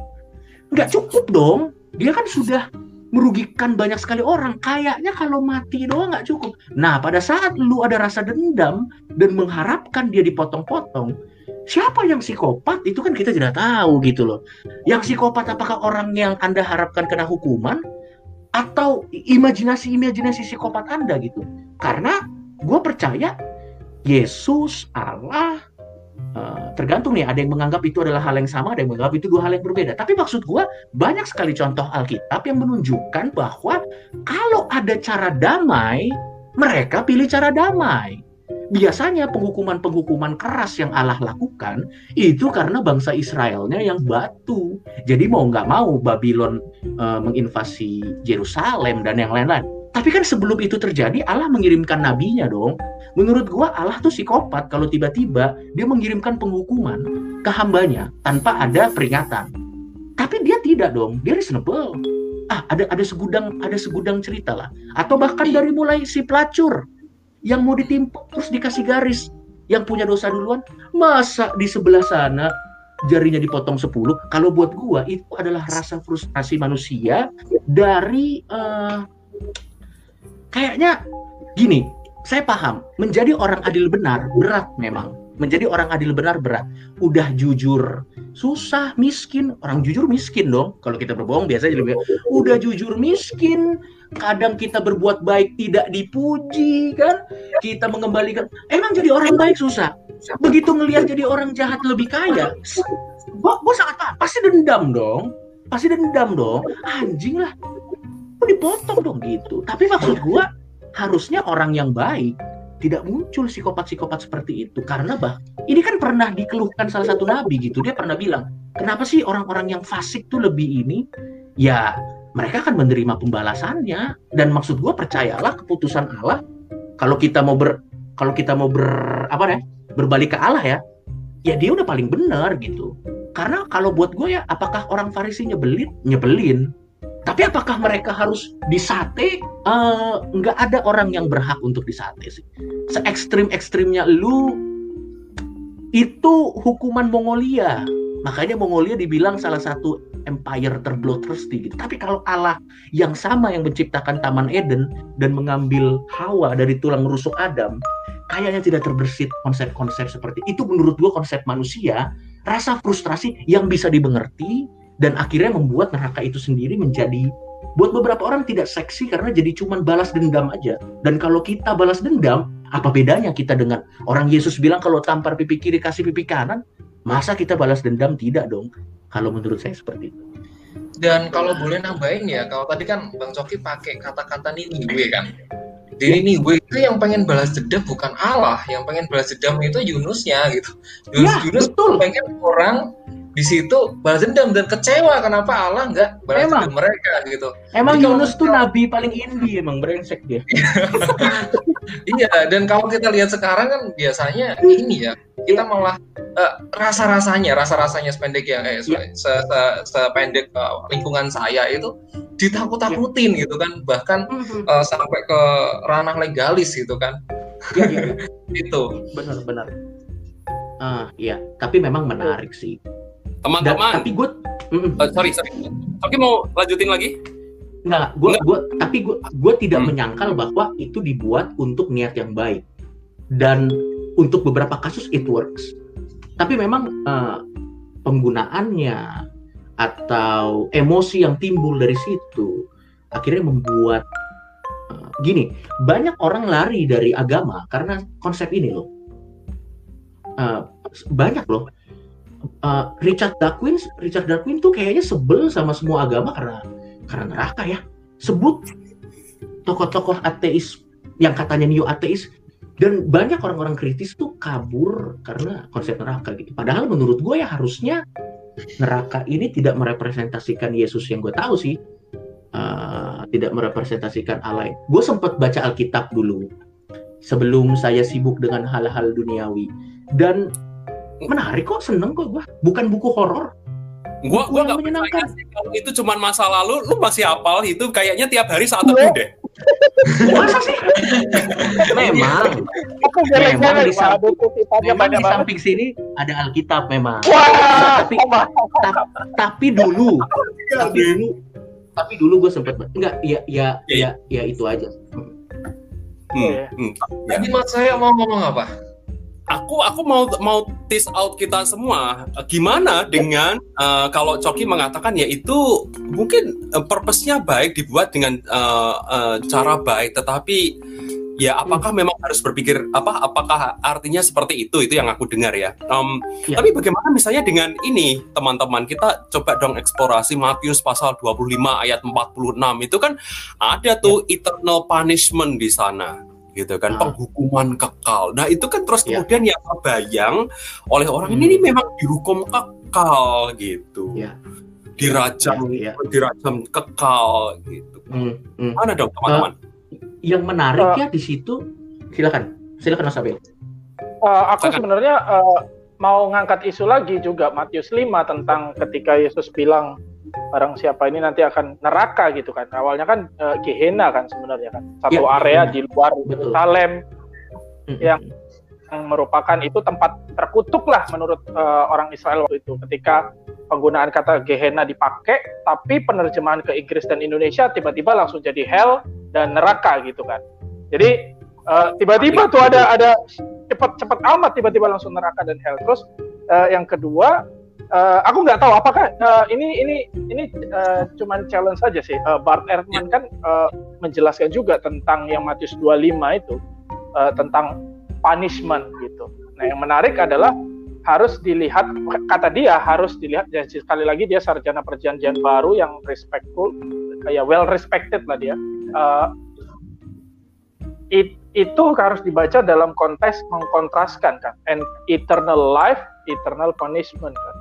nggak cukup dong. Dia kan sudah merugikan banyak sekali orang. Kayaknya kalau mati doang nggak cukup. Nah, pada saat lu ada rasa dendam dan mengharapkan dia dipotong-potong, siapa yang psikopat itu kan kita tidak tahu gitu loh. Yang psikopat apakah orang yang Anda harapkan kena hukuman atau imajinasi-imajinasi psikopat Anda gitu. Karena gue percaya Yesus, Allah, Uh, tergantung nih ada yang menganggap itu adalah hal yang sama ada yang menganggap itu dua hal yang berbeda. Tapi maksud gue banyak sekali contoh Alkitab yang menunjukkan bahwa kalau ada cara damai mereka pilih cara damai. Biasanya penghukuman-penghukuman keras yang Allah lakukan itu karena bangsa Israelnya yang batu. Jadi mau nggak mau Babylon uh, menginvasi Yerusalem dan yang lain-lain tapi kan sebelum itu terjadi Allah mengirimkan nabinya dong Menurut gua Allah tuh psikopat kalau tiba-tiba dia mengirimkan penghukuman ke hambanya tanpa ada peringatan. Tapi dia tidak dong, dia reasonable. Ah, ada ada segudang ada segudang cerita lah. Atau bahkan dari mulai si pelacur yang mau ditimpuk terus dikasih garis yang punya dosa duluan, masa di sebelah sana jarinya dipotong 10 kalau buat gua itu adalah rasa frustrasi manusia dari uh, kayaknya gini saya paham, menjadi orang adil benar berat memang. Menjadi orang adil benar berat. Udah jujur, susah, miskin. Orang jujur miskin dong. Kalau kita berbohong biasanya lebih udah jujur miskin. Kadang kita berbuat baik tidak dipuji kan. Kita mengembalikan. Emang jadi orang baik susah. Begitu ngelihat jadi orang jahat lebih kaya, gue sangat. Pasti dendam dong. Pasti dendam dong. Anjing lah. Dipotong dong gitu. Tapi maksud gue harusnya orang yang baik tidak muncul psikopat-psikopat seperti itu. Karena bah ini kan pernah dikeluhkan salah satu nabi gitu. Dia pernah bilang kenapa sih orang-orang yang fasik tuh lebih ini? Ya mereka akan menerima pembalasannya. Dan maksud gue percayalah keputusan Allah. Kalau kita mau ber kalau kita mau ber apa ya berbalik ke Allah ya ya dia udah paling benar gitu. Karena kalau buat gue ya apakah orang Farisi nyebelin? Nyebelin tapi apakah mereka harus disate? Uh, nggak ada orang yang berhak untuk disate sih. Se ekstrim ekstrimnya lu itu hukuman Mongolia. Makanya Mongolia dibilang salah satu empire terbloodthirsty gitu. Tapi kalau Allah yang sama yang menciptakan Taman Eden dan mengambil Hawa dari tulang rusuk Adam, kayaknya tidak terbersit konsep-konsep seperti itu menurut gua konsep manusia, rasa frustrasi yang bisa dimengerti dan akhirnya membuat neraka itu sendiri menjadi buat beberapa orang tidak seksi karena jadi cuman balas dendam aja. Dan kalau kita balas dendam, apa bedanya kita dengan orang Yesus bilang kalau tampar pipi kiri kasih pipi kanan? Masa kita balas dendam? Tidak dong. Kalau menurut saya seperti itu. Dan kalau boleh nambahin ya, kalau tadi kan Bang Coki pakai kata-kata ini gue kan. Jadi ini gue itu yang pengen balas dendam bukan Allah, yang pengen balas dendam itu Yunusnya gitu. Yunus, ya, Yunus betul. pengen orang di situ balas dendam dan kecewa kenapa Allah nggak balas emang. dendam mereka gitu. Emang Jadi Yunus tuh nabi paling indie emang brengsek dia. iya dan kalau kita lihat sekarang kan biasanya ini ya kita iya. malah uh, rasa rasanya rasa rasanya sependek yang eh yeah. se, se, sependek uh, lingkungan saya itu ditakut-takutin yeah. gitu kan bahkan mm-hmm. uh, sampai ke ranah legalis gitu kan yeah, yeah. itu benar-benar ah iya tapi memang menarik sih teman-teman. Tapi gue uh, sorry sorry. Oke mau lanjutin lagi? Enggak, gue gue tapi gue gue tidak hmm. menyangkal bahwa itu dibuat untuk niat yang baik. Dan untuk beberapa kasus it works. Tapi memang uh, penggunaannya atau emosi yang timbul dari situ akhirnya membuat uh, gini banyak orang lari dari agama karena konsep ini loh. Uh, banyak loh uh, Richard Dawkins Richard Dawkins tuh kayaknya sebel sama semua agama karena karena neraka ya. Sebut tokoh-tokoh ateis yang katanya neo ateis dan banyak orang-orang kritis tuh kabur karena konsep neraka gitu. Padahal menurut gue ya harusnya neraka ini tidak merepresentasikan Yesus yang gue tahu sih. Uh, tidak merepresentasikan Allah. Gue sempat baca Alkitab dulu sebelum saya sibuk dengan hal-hal duniawi. Dan menarik kok seneng kok gue bukan buku horor Gua gua nggak percaya sih kalau itu cuma masa lalu, lu masih hafal itu kayaknya tiap hari saat teduh deh. Masa sih? memang. Aku memang di samping, memang di samping sini ada Alkitab memang. Wah, tapi, tapi, tapi dulu, tapi dulu, tapi dulu gue sempet enggak ya ya ya ya itu aja. Hmm. hmm. Jadi mas saya mau ngomong apa? Aku aku mau mau tease out kita semua. Gimana dengan uh, kalau Coki mengatakan ya itu mungkin uh, purpose-nya baik dibuat dengan uh, uh, cara baik. Tetapi ya apakah hmm. memang harus berpikir apa apakah artinya seperti itu? Itu yang aku dengar ya, um, ya. tapi bagaimana misalnya dengan ini teman-teman? Kita coba dong eksplorasi Matius pasal 25 ayat 46 itu kan ada tuh ya. eternal punishment di sana gitu kan nah. penghukuman kekal. Nah itu kan terus yeah. kemudian yang terbayang oleh orang hmm. ini, ini memang dihukum kekal gitu, yeah. dirajam, yeah, yeah. dirajam kekal gitu. Hmm. Hmm. Mana dong teman-teman? Uh, yang menarik uh, ya di situ, silakan, silakan Mas Abel. Uh, aku sebenarnya uh, mau ngangkat isu lagi juga Matius 5 tentang ketika Yesus bilang barang siapa ini nanti akan neraka gitu kan. Awalnya kan uh, Gehenna kan sebenarnya kan. Satu ya, area ya. di luar yang yang merupakan itu tempat terkutuk lah menurut uh, orang Israel waktu itu ketika penggunaan kata Gehenna dipakai tapi penerjemahan ke Inggris dan Indonesia tiba-tiba langsung jadi hell dan neraka gitu kan jadi uh, tiba-tiba tuh ada ada cepat-cepat amat tiba-tiba langsung neraka dan hell terus uh, yang kedua uh, aku nggak tahu apakah uh, ini ini ini uh, cuman challenge saja sih. Uh, Bart Ehrman kan uh, menjelaskan juga tentang yang Matius 25 itu uh, tentang punishment gitu. Nah, yang menarik adalah harus dilihat kata dia harus dilihat ya sekali lagi dia sarjana perjanjian baru yang respectful ya well respected lah dia. Uh, it, itu harus dibaca dalam konteks mengkontraskan kan and eternal life eternal punishment kan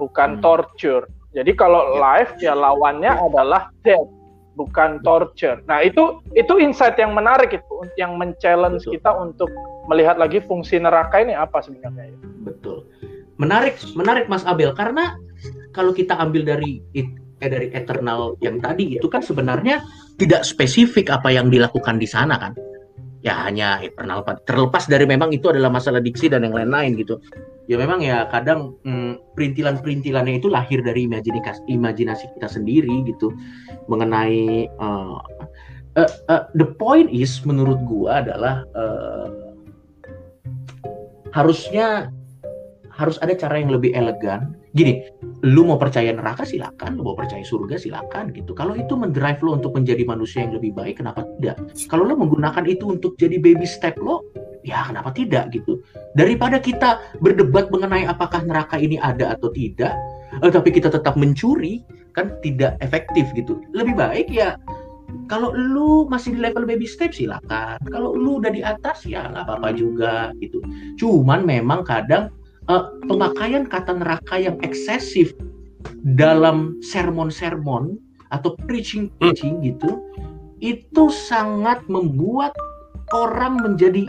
bukan hmm. torture. Jadi kalau ya. life ya lawannya adalah death, bukan torture. Nah itu itu insight yang menarik itu, yang men-challenge kita untuk melihat lagi fungsi neraka ini apa sebenarnya. Betul. Menarik, menarik Mas Abel karena kalau kita ambil dari eh, dari eternal yang tadi itu kan sebenarnya tidak spesifik apa yang dilakukan di sana kan ya hanya eternal terlepas dari memang itu adalah masalah diksi dan yang lain-lain gitu ya memang ya kadang hmm, perintilan-perintilannya itu lahir dari imajinasi imajinasi kita sendiri gitu mengenai uh, uh, uh, the point is menurut gua adalah uh, harusnya harus ada cara yang lebih elegan. Gini, lu mau percaya neraka silakan, lu mau percaya surga silakan gitu. Kalau itu mendrive lo untuk menjadi manusia yang lebih baik, kenapa tidak? Kalau lo menggunakan itu untuk jadi baby step lo, ya kenapa tidak gitu. Daripada kita berdebat mengenai apakah neraka ini ada atau tidak, eh, tapi kita tetap mencuri, kan tidak efektif gitu. Lebih baik ya kalau lu masih di level baby step silakan. Kalau lu udah di atas ya nggak apa-apa juga gitu. Cuman memang kadang uh, pemakaian kata neraka yang eksesif dalam sermon-sermon atau preaching-preaching hmm. gitu itu sangat membuat orang menjadi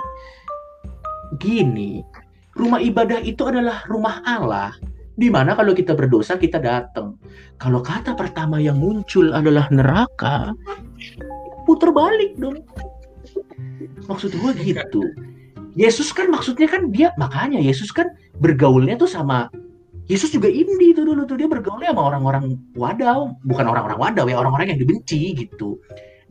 gini Rumah ibadah itu adalah rumah Allah. Di mana kalau kita berdosa kita datang. Kalau kata pertama yang muncul adalah neraka, putar balik dong. Maksud gue gitu. Yesus kan maksudnya kan dia makanya Yesus kan bergaulnya tuh sama Yesus juga indi itu dulu tuh dia bergaulnya sama orang-orang wadaw, bukan orang-orang wadaw ya orang-orang yang dibenci gitu.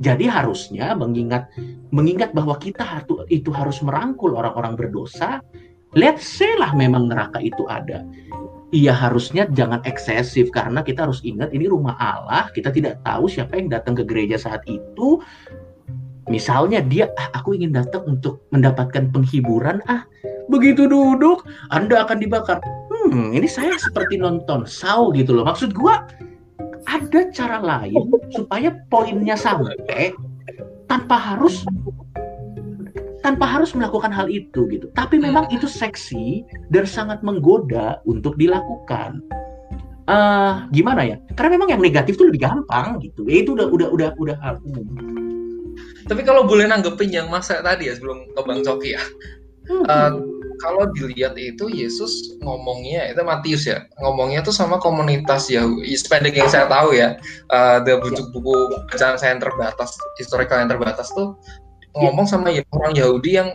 Jadi harusnya mengingat mengingat bahwa kita itu harus merangkul orang-orang berdosa. Let's say lah memang neraka itu ada. Iya harusnya jangan eksesif karena kita harus ingat ini rumah Allah. Kita tidak tahu siapa yang datang ke gereja saat itu. Misalnya dia, ah, aku ingin datang untuk mendapatkan penghiburan. Ah, begitu duduk, Anda akan dibakar hmm ini saya seperti nonton saw gitu loh maksud gua ada cara lain supaya poinnya sampai tanpa harus tanpa harus melakukan hal itu gitu. Tapi memang itu seksi dan sangat menggoda untuk dilakukan. Uh, gimana ya? Karena memang yang negatif itu lebih gampang gitu. Ya, itu udah udah udah udah hal umum. Tapi kalau boleh nanggepin yang masa tadi ya sebelum ke Bang Coki ya. Uh, kalau dilihat itu Yesus ngomongnya itu Matius ya ngomongnya tuh sama komunitas Yahudi sependek yang saya tahu ya. Uh, the buku buku bacaan saya yang terbatas historical yang terbatas tuh ngomong sama orang Yahudi yang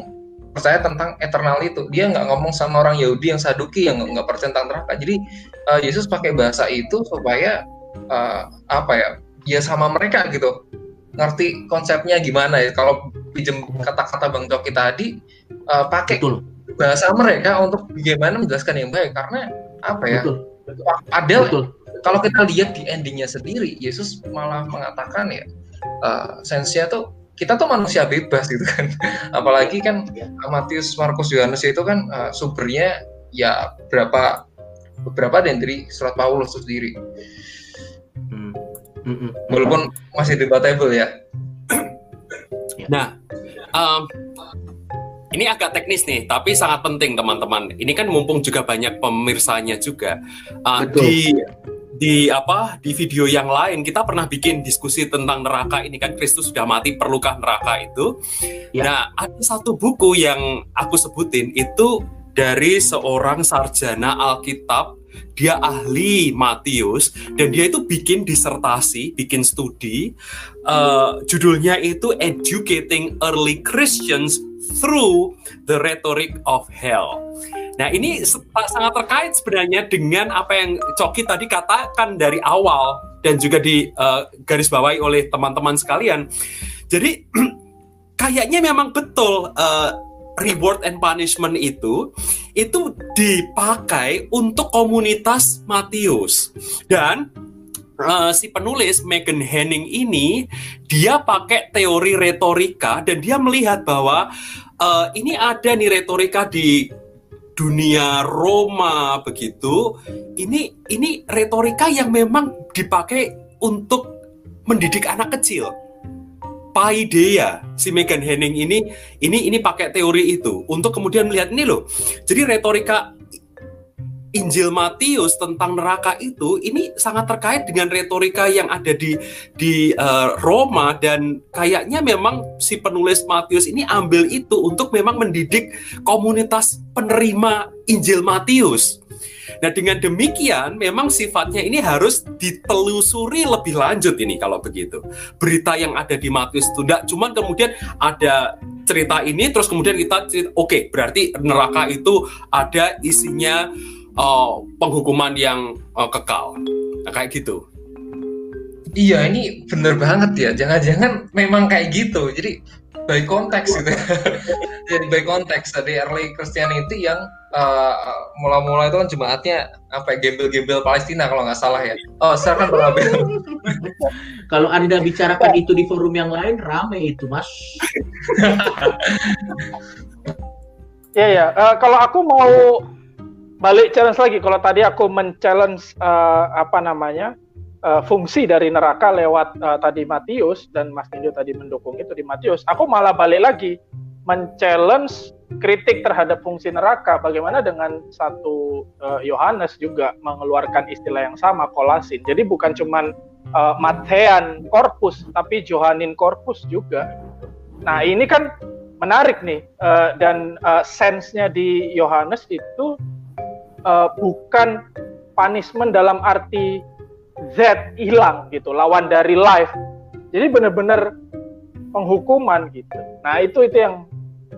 percaya tentang eternal itu. Dia nggak ngomong sama orang Yahudi yang saduki yang nggak percaya tentang neraka. Jadi uh, Yesus pakai bahasa itu supaya uh, apa ya ya sama mereka gitu ngerti konsepnya gimana ya. Kalau pinjem kata-kata Bang Coki tadi uh, pakai Betul. bahasa mereka untuk bagaimana menjelaskan yang baik. Karena apa ya? Betul. Betul. kalau kita lihat di endingnya sendiri Yesus malah mengatakan ya uh, sensia tuh kita tuh manusia bebas gitu kan. Apalagi kan Matius Markus Yohanes itu kan uh, sumbernya ya berapa beberapa dari surat Paulus itu sendiri. Hmm. walaupun masih debatable ya nah um, ini agak teknis nih, tapi sangat penting teman-teman. Ini kan mumpung juga banyak pemirsanya juga. Uh, Di di apa di video yang lain kita pernah bikin diskusi tentang neraka ini kan Kristus sudah mati perlukah neraka itu ya. nah ada satu buku yang aku sebutin itu dari seorang sarjana Alkitab dia ahli Matius dan dia itu bikin disertasi, bikin studi, uh, judulnya itu Educating Early Christians through the rhetoric of hell. Nah, ini sangat terkait sebenarnya dengan apa yang Coki tadi katakan dari awal dan juga di uh, garis bawahi oleh teman-teman sekalian. Jadi kayaknya memang betul uh, reward and punishment itu itu dipakai untuk komunitas Matius dan uh, si penulis Megan Henning ini dia pakai teori retorika dan dia melihat bahwa uh, ini ada nih retorika di dunia Roma begitu. Ini ini retorika yang memang dipakai untuk mendidik anak kecil. Paideia si Megan Henning ini ini ini pakai teori itu untuk kemudian melihat ini loh. Jadi retorika Injil Matius tentang neraka itu ini sangat terkait dengan retorika yang ada di di uh, Roma dan kayaknya memang si penulis Matius ini ambil itu untuk memang mendidik komunitas penerima Injil Matius. Nah, dengan demikian memang sifatnya ini harus ditelusuri lebih lanjut ini kalau begitu. Berita yang ada di Matius itu tidak cuman kemudian ada cerita ini terus kemudian kita oke, okay, berarti neraka itu ada isinya uh, penghukuman yang uh, kekal. Nah, kayak gitu. Iya, ini bener banget ya. Jangan-jangan memang kayak gitu. Jadi by konteks gitu. Jadi by konteks dari early Christianity yang uh, mula-mula itu kan jemaatnya apa ya, gembel-gembel Palestina kalau nggak salah ya. Oh, silakan Bang Abel. kalau Anda bicarakan itu di forum yang lain rame itu, Mas. Iya ya, uh, kalau aku mau balik challenge lagi kalau tadi aku men-challenge uh, apa namanya uh, fungsi dari neraka lewat uh, tadi Matius dan Mas Nindo tadi mendukung itu di Matius aku malah balik lagi men-challenge kritik terhadap fungsi neraka bagaimana dengan satu Yohanes uh, juga mengeluarkan istilah yang sama kolasin jadi bukan cuman uh, Matean korpus tapi Johanin korpus juga nah ini kan menarik nih uh, dan uh, sense-nya di Yohanes itu uh, bukan punishment dalam arti Z hilang gitu, lawan dari life. Jadi benar-benar penghukuman gitu. Nah itu itu yang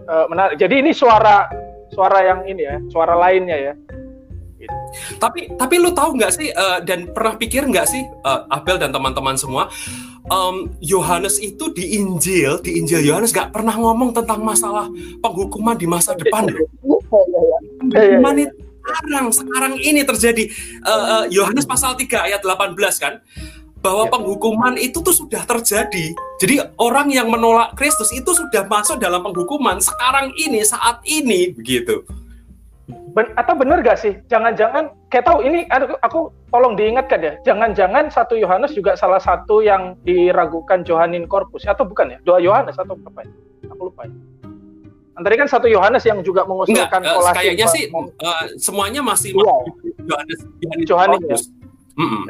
uh, menarik. Jadi ini suara suara yang ini ya, suara lainnya ya. Gitu. Tapi tapi lu tahu nggak sih uh, dan pernah pikir nggak sih uh, Abel dan teman-teman semua um, Yohanes itu di Injil, di Injil Yohanes gak pernah ngomong tentang masalah penghukuman di masa depan. Penghukuman itu sekarang, sekarang ini terjadi. Uh, Yohanes pasal 3 ayat 18 kan, bahwa ya. penghukuman itu tuh sudah terjadi. Jadi orang yang menolak Kristus itu sudah masuk dalam penghukuman sekarang ini, saat ini, begitu ben, atau benar gak sih? Jangan-jangan kayak tahu ini aku, aku tolong diingatkan ya. Jangan-jangan satu Yohanes juga salah satu yang diragukan Johanin Corpus atau bukan ya? Doa Yohanes atau apa ya? Aku lupa ya. Tadi kan satu Yohanes yang juga mengusulkan Enggak, uh, kayaknya sih uh, semuanya masih iya. Yohanes Yohanes Johanin ya. Mm -mm.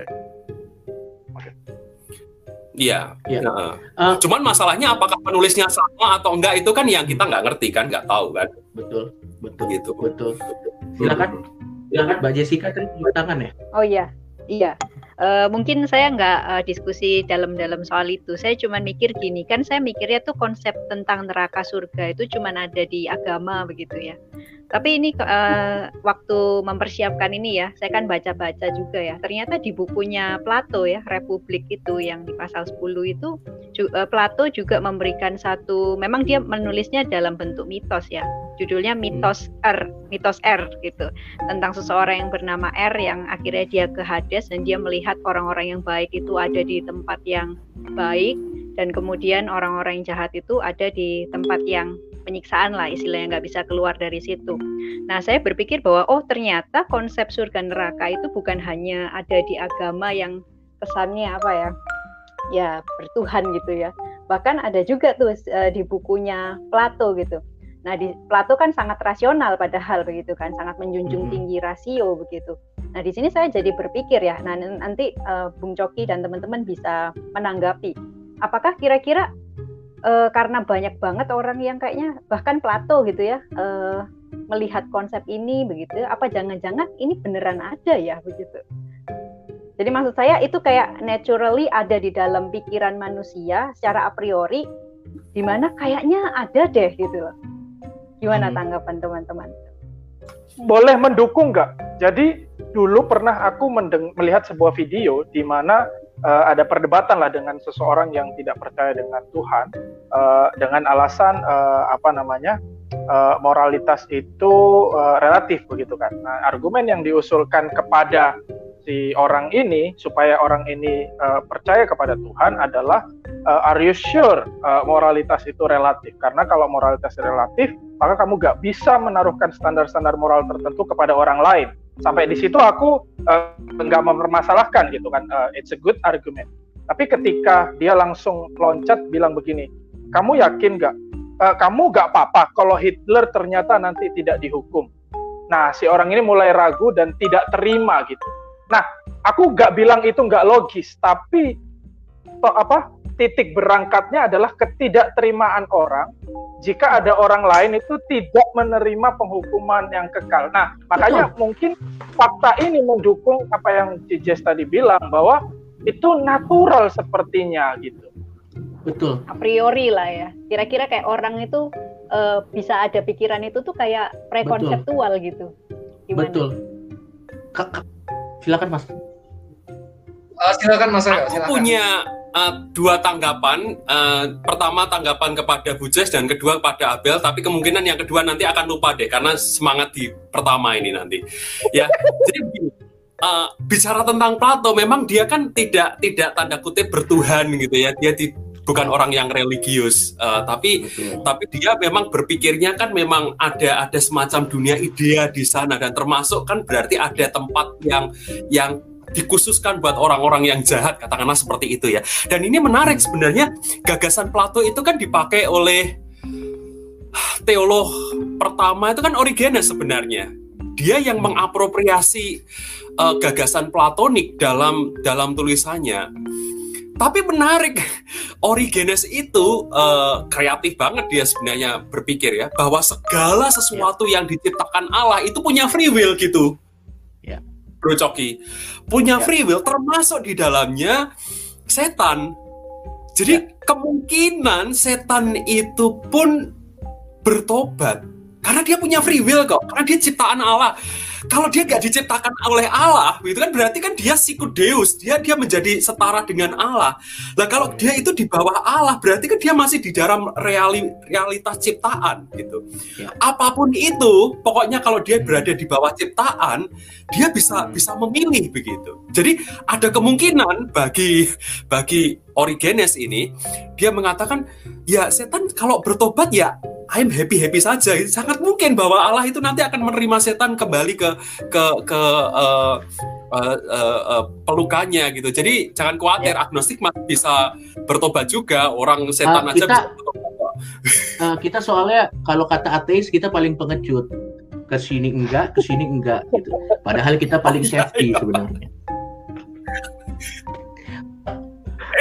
Iya. Ya. Uh, uh, Cuman masalahnya apakah penulisnya sama atau enggak itu kan yang kita nggak ngerti kan, nggak tahu kan. Betul, betul gitu. Betul. Silakan, silakan Mbak Jessica tadi tangan ya. Oh iya, iya. Uh, mungkin saya nggak uh, diskusi dalam-dalam soal itu. Saya cuma mikir gini, kan saya mikirnya tuh konsep tentang neraka surga itu cuma ada di agama begitu ya. Tapi ini uh, waktu mempersiapkan ini ya, saya kan baca-baca juga ya. Ternyata di bukunya Plato ya, Republik itu yang di pasal 10 itu uh, Plato juga memberikan satu memang dia menulisnya dalam bentuk mitos ya. Judulnya mitos R, mitos R gitu. Tentang seseorang yang bernama R yang akhirnya dia ke Hades dan dia melihat orang-orang yang baik itu ada di tempat yang baik dan kemudian orang-orang yang jahat itu ada di tempat yang penyiksaan lah istilahnya nggak bisa keluar dari situ. Nah saya berpikir bahwa oh ternyata konsep surga neraka itu bukan hanya ada di agama yang kesannya apa ya ya bertuhan gitu ya. Bahkan ada juga tuh uh, di bukunya Plato gitu. Nah di Plato kan sangat rasional padahal begitu kan, sangat menjunjung tinggi rasio begitu. Nah di sini saya jadi berpikir ya, nah nanti uh, Bung Coki dan teman-teman bisa menanggapi. Apakah kira-kira uh, karena banyak banget orang yang kayaknya bahkan Plato gitu ya uh, melihat konsep ini begitu apa jangan-jangan ini beneran ada ya begitu jadi maksud saya itu kayak naturally ada di dalam pikiran manusia secara a priori di mana kayaknya ada deh gitu loh gimana hmm. tanggapan teman-teman boleh mendukung nggak jadi dulu pernah aku melihat sebuah video di mana uh, ada perdebatan lah dengan seseorang yang tidak percaya dengan Tuhan uh, dengan alasan uh, apa namanya uh, moralitas itu uh, relatif begitu kan. Nah, argumen yang diusulkan kepada si orang ini supaya orang ini uh, percaya kepada Tuhan adalah uh, are you sure uh, moralitas itu relatif? Karena kalau moralitas relatif, maka kamu gak bisa menaruhkan standar-standar moral tertentu kepada orang lain. Sampai di situ aku nggak uh, mempermasalahkan gitu kan uh, it's a good argument. Tapi ketika dia langsung loncat bilang begini kamu yakin nggak? Uh, kamu nggak apa-apa kalau Hitler ternyata nanti tidak dihukum. Nah si orang ini mulai ragu dan tidak terima gitu nah aku nggak bilang itu nggak logis tapi to, apa titik berangkatnya adalah ketidakterimaan orang jika ada orang lain itu tidak menerima penghukuman yang kekal. Nah, makanya Betul. mungkin fakta ini mendukung apa yang Cijes tadi bilang bahwa itu natural sepertinya gitu. Betul. A priori lah ya. Kira-kira kayak orang itu uh, bisa ada pikiran itu tuh kayak prekonseptual Betul. gitu. Gimana? Betul. Silakan Mas. Uh, silakan Mas. Aku silakan. punya uh, dua tanggapan. Uh, pertama tanggapan kepada Bujes dan kedua kepada Abel. Tapi kemungkinan yang kedua nanti akan lupa deh karena semangat di pertama ini nanti. Ya, jadi. Uh, bicara tentang Plato, memang dia kan tidak tidak tanda kutip bertuhan gitu ya. Dia di, bukan orang yang religius, uh, tapi Betul. tapi dia memang berpikirnya kan memang ada ada semacam dunia idea di sana dan termasuk kan berarti ada tempat yang yang dikhususkan buat orang-orang yang jahat katakanlah seperti itu ya. Dan ini menarik sebenarnya gagasan Plato itu kan dipakai oleh teolog pertama itu kan Origenes sebenarnya. Dia yang mengapropriasi uh, gagasan platonik dalam dalam tulisannya tapi menarik Origenes itu uh, kreatif banget dia sebenarnya berpikir ya bahwa segala sesuatu ya. yang diciptakan Allah itu punya free will gitu ya Bro Coki punya ya. free will termasuk di dalamnya setan jadi ya. kemungkinan setan itu pun bertobat karena dia punya free will kok karena dia ciptaan Allah kalau dia nggak diciptakan oleh Allah, itu kan berarti kan dia sikudeus, dia dia menjadi setara dengan Allah. Nah kalau dia itu di bawah Allah, berarti kan dia masih di dalam reali, realitas ciptaan gitu. Ya. Apa pun itu, pokoknya kalau dia berada di bawah ciptaan, dia bisa bisa memilih begitu. Jadi ada kemungkinan bagi bagi Origenes ini, dia mengatakan ya setan kalau bertobat ya I'm happy happy saja. Sangat mungkin bahwa Allah itu nanti akan menerima setan kembali ke ke ke uh, uh, uh, uh, pelukannya gitu. Jadi jangan khawatir, ya. agnostik masih bisa bertobat juga. Orang setan uh, aja kita, bisa Uh, kita soalnya kalau kata ateis kita paling pengecut. Ke sini enggak, ke sini enggak gitu. Padahal kita paling safety iya. sebenarnya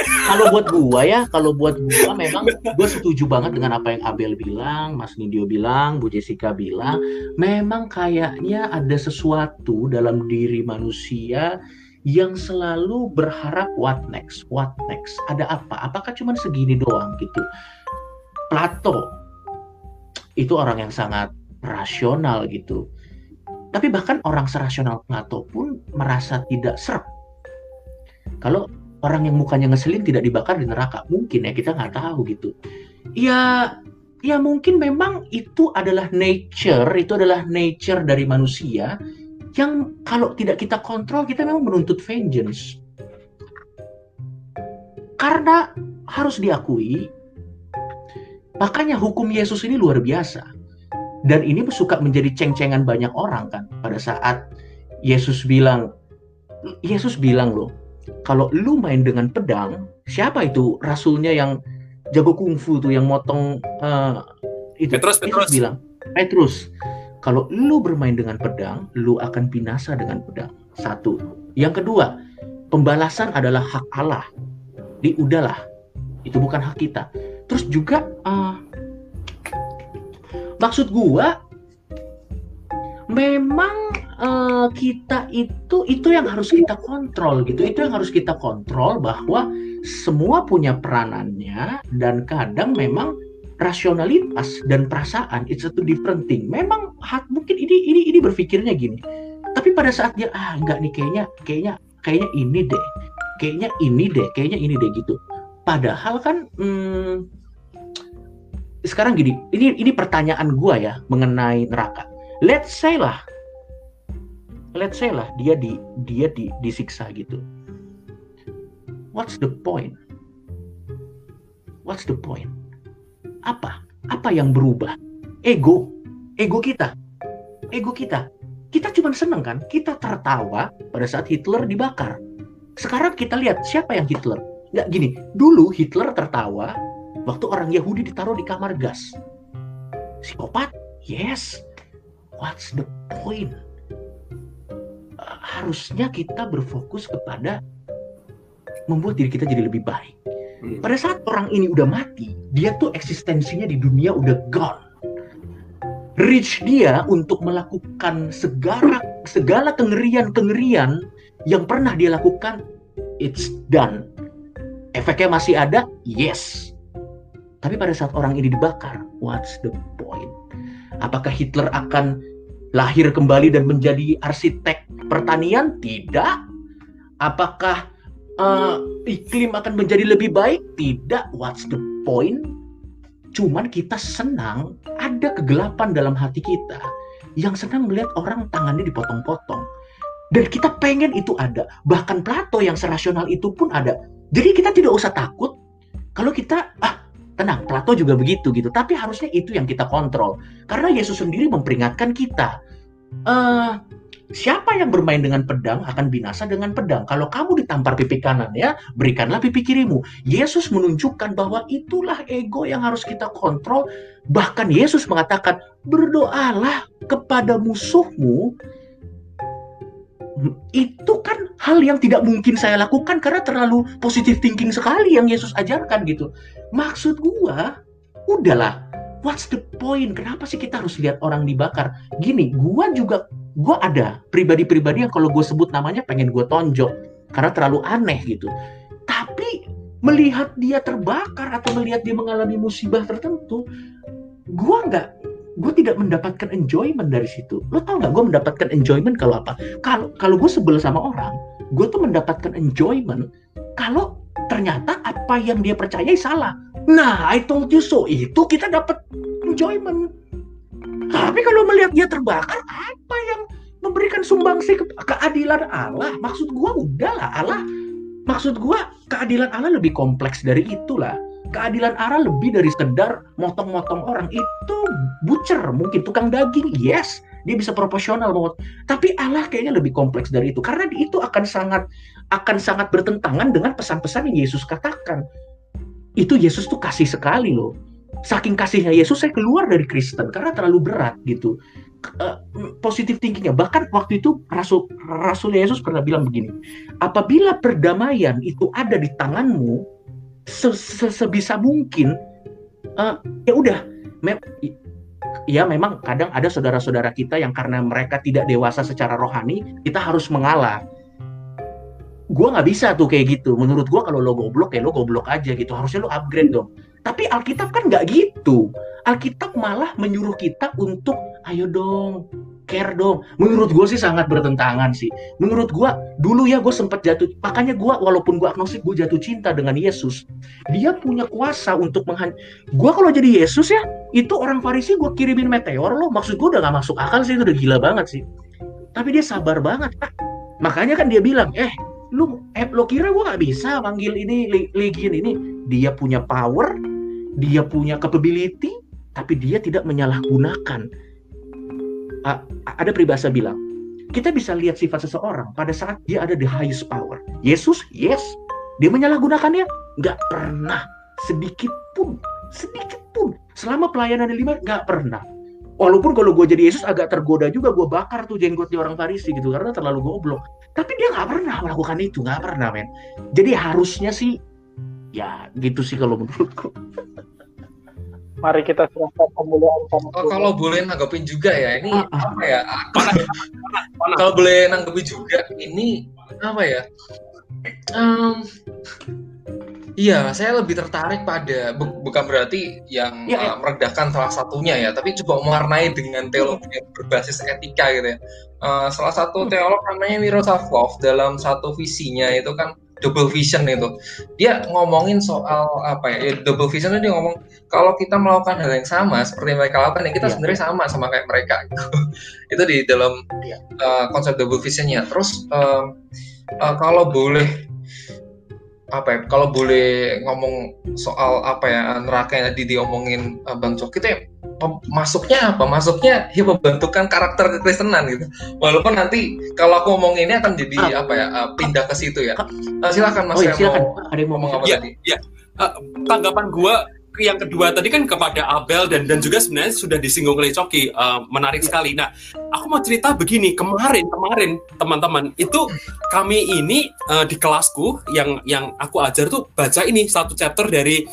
kalau buat gua ya, kalau buat gua memang gua setuju banget dengan apa yang Abel bilang, Mas Nidio bilang, Bu Jessica bilang, memang kayaknya ada sesuatu dalam diri manusia yang selalu berharap what next, what next, ada apa? Apakah cuma segini doang gitu? Plato itu orang yang sangat rasional gitu. Tapi bahkan orang serasional Plato pun merasa tidak serp. Kalau orang yang mukanya ngeselin tidak dibakar di neraka. Mungkin ya kita nggak tahu gitu. Ya ya mungkin memang itu adalah nature itu adalah nature dari manusia yang kalau tidak kita kontrol kita memang menuntut vengeance. Karena harus diakui makanya hukum Yesus ini luar biasa. Dan ini suka menjadi ceng-cengan banyak orang kan. Pada saat Yesus bilang Yesus bilang loh kalau lu main dengan pedang, siapa itu rasulnya yang jago kungfu tuh yang motong uh, itu? Petrus, Petrus. bilang Petrus kalau lu bermain dengan pedang lu akan binasa dengan pedang. Satu. Yang kedua pembalasan adalah hak Allah. Di udahlah itu bukan hak kita. Terus juga uh, maksud gua memang uh, kita itu itu yang harus kita kontrol gitu. Itu yang harus kita kontrol bahwa semua punya peranannya dan kadang memang rasionalitas dan perasaan it's a two different thing. Memang hat, mungkin ini ini ini berpikirnya gini. Tapi pada saat dia ah enggak nih kayaknya kayaknya kayaknya ini deh kayaknya ini deh kayaknya ini deh gitu. Padahal kan hmm, sekarang gini ini ini pertanyaan gua ya mengenai neraka. Let's say lah let's say lah dia di dia di disiksa gitu. What's the point? What's the point? Apa? Apa yang berubah? Ego. Ego kita. Ego kita. Kita cuma seneng kan? Kita tertawa pada saat Hitler dibakar. Sekarang kita lihat siapa yang Hitler. Nggak gini. Dulu Hitler tertawa waktu orang Yahudi ditaruh di kamar gas. Psikopat? Yes. What's the point harusnya kita berfokus kepada membuat diri kita jadi lebih baik. Hmm. Pada saat orang ini udah mati, dia tuh eksistensinya di dunia udah gone. Reach dia untuk melakukan segala segala kengerian-kengerian yang pernah dia lakukan, it's done. Efeknya masih ada, yes. Tapi pada saat orang ini dibakar, what's the point? Apakah Hitler akan lahir kembali dan menjadi arsitek pertanian? Tidak. Apakah uh, iklim akan menjadi lebih baik? Tidak. What's the point? Cuman kita senang ada kegelapan dalam hati kita yang senang melihat orang tangannya dipotong-potong. Dan kita pengen itu ada. Bahkan Plato yang serasional itu pun ada. Jadi kita tidak usah takut kalau kita ah tenang Plato juga begitu gitu. Tapi harusnya itu yang kita kontrol. Karena Yesus sendiri memperingatkan kita. Uh, Siapa yang bermain dengan pedang akan binasa dengan pedang. Kalau kamu ditampar pipi kanan ya, berikanlah pipi kirimu. Yesus menunjukkan bahwa itulah ego yang harus kita kontrol. Bahkan Yesus mengatakan, berdoalah kepada musuhmu. Itu kan hal yang tidak mungkin saya lakukan karena terlalu positive thinking sekali yang Yesus ajarkan gitu. Maksud gua, udahlah, what's the point? Kenapa sih kita harus lihat orang dibakar? Gini, gua juga, gua ada pribadi-pribadi yang kalau gue sebut namanya pengen gue tonjok karena terlalu aneh gitu. Tapi melihat dia terbakar atau melihat dia mengalami musibah tertentu, gua nggak gue tidak mendapatkan enjoyment dari situ. Lo tau nggak gue mendapatkan enjoyment kalau apa? Kalau kalau gue sebel sama orang, gue tuh mendapatkan enjoyment kalau ternyata apa yang dia percayai salah. Nah, I told you so. Itu kita dapat enjoyment. Tapi kalau melihat dia terbakar, apa yang memberikan sumbangsi ke keadilan Allah? Maksud gue udahlah Allah. Maksud gue keadilan Allah lebih kompleks dari itulah keadilan Allah lebih dari sekedar motong-motong orang. Itu butcher mungkin tukang daging. Yes dia bisa proporsional banget tapi Allah kayaknya lebih kompleks dari itu. Karena itu akan sangat akan sangat bertentangan dengan pesan-pesan yang Yesus katakan. Itu Yesus tuh kasih sekali loh. Saking kasihnya Yesus saya keluar dari Kristen karena terlalu berat gitu. Uh, positif thinkingnya. Bahkan waktu itu Rasul Rasul Yesus pernah bilang begini apabila perdamaian itu ada di tanganmu se -se sebisa mungkin uh, ya udah me ya memang kadang ada saudara-saudara kita yang karena mereka tidak dewasa secara rohani kita harus mengalah. Gue nggak bisa tuh kayak gitu. Menurut gue kalau lo goblok ya lo goblok aja gitu. Harusnya lo upgrade dong tapi Alkitab kan nggak gitu Alkitab malah menyuruh kita untuk ayo dong care dong. Menurut gue sih sangat bertentangan sih. Menurut gue dulu ya gue sempat jatuh. Makanya gue walaupun gue agnostik gue jatuh cinta dengan Yesus. Dia punya kuasa untuk menghan. Gue kalau jadi Yesus ya itu orang Farisi gue kirimin meteor loh. Maksud gue udah gak masuk akal sih itu udah gila banget sih. Tapi dia sabar banget. Pak. Makanya kan dia bilang eh lu eh, lo kira gue gak bisa manggil ini legion ini dia punya power dia punya capability tapi dia tidak menyalahgunakan ada peribahasa bilang, kita bisa lihat sifat seseorang pada saat dia ada di highest power. Yesus, yes. Dia menyalahgunakannya? Nggak pernah. Sedikit pun. Sedikit pun. Selama pelayanan lima, nggak pernah. Walaupun kalau gue jadi Yesus agak tergoda juga, gue bakar tuh jenggotnya orang Farisi gitu. Karena terlalu goblok. Tapi dia nggak pernah melakukan itu. Nggak pernah, men. Jadi harusnya sih, ya gitu sih kalau menurutku. Mari kita serahkan pemulihan sama oh, Kalau boleh nanggepin juga ya, ini uh, uh. apa ya? kalau boleh nanggepin juga, ini apa ya? Um, Iya, saya lebih tertarik pada bu bukan berarti yang ya, ya. Uh, meredahkan salah satunya ya, tapi coba mewarnai dengan teologi yang berbasis etika gitu ya. Uh, salah satu hmm. teolog namanya Miroslav Volf dalam satu visinya itu kan double vision itu dia ngomongin soal apa ya, ya double vision itu dia ngomong kalau kita melakukan hal yang sama seperti mereka lakukan ya kita yeah. sebenarnya sama sama kayak mereka gitu. itu di dalam yeah. uh, konsep double visionnya terus uh, uh, kalau boleh apa ya kalau boleh ngomong soal apa ya neraka yang tadi diomongin uh, bang Cok itu ya masuknya apa? Masuknya ya membentukkan karakter kekristenan gitu. Walaupun nanti kalau aku ngomong ini akan jadi ah. apa ya? Uh, pindah ke situ ya. Uh, silakan Mas. Oh, ya, silakan. Mau, Ada yang mau ngomong apa ya, tadi? Ya. Uh, tanggapan gua yang kedua tadi kan kepada Abel dan dan juga sebenarnya sudah disinggung oleh Coki uh, menarik iya. sekali. Nah, aku mau cerita begini kemarin kemarin teman-teman itu kami ini uh, di kelasku yang yang aku ajar tuh baca ini satu chapter dari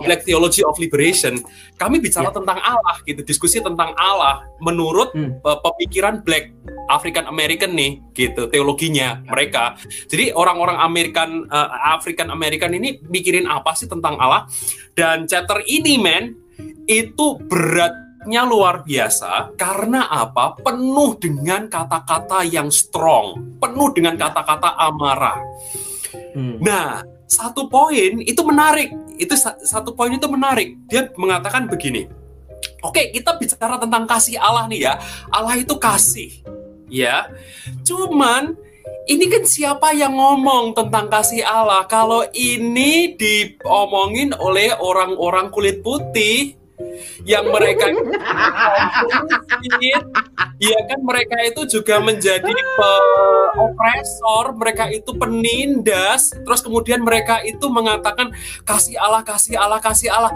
Black yeah. Theology of Liberation. Kami bicara yeah. tentang Allah gitu, diskusi tentang Allah menurut hmm. uh, pemikiran Black African American nih gitu teologinya mereka. Jadi orang-orang American uh, African American ini mikirin apa sih tentang Allah? Dan chapter ini men itu beratnya luar biasa karena apa? Penuh dengan kata-kata yang strong, penuh dengan kata-kata amarah. Hmm. Nah, satu poin itu menarik. Itu satu poin itu menarik. Dia mengatakan begini. Oke, kita bicara tentang kasih Allah nih ya. Allah itu kasih. Ya. Cuman ini kan siapa yang ngomong tentang kasih Allah? Kalau ini diomongin oleh orang-orang kulit putih, yang mereka ya kan mereka itu juga menjadi opresor, mereka itu penindas, terus kemudian mereka itu mengatakan kasih Allah, kasih Allah, kasih Allah.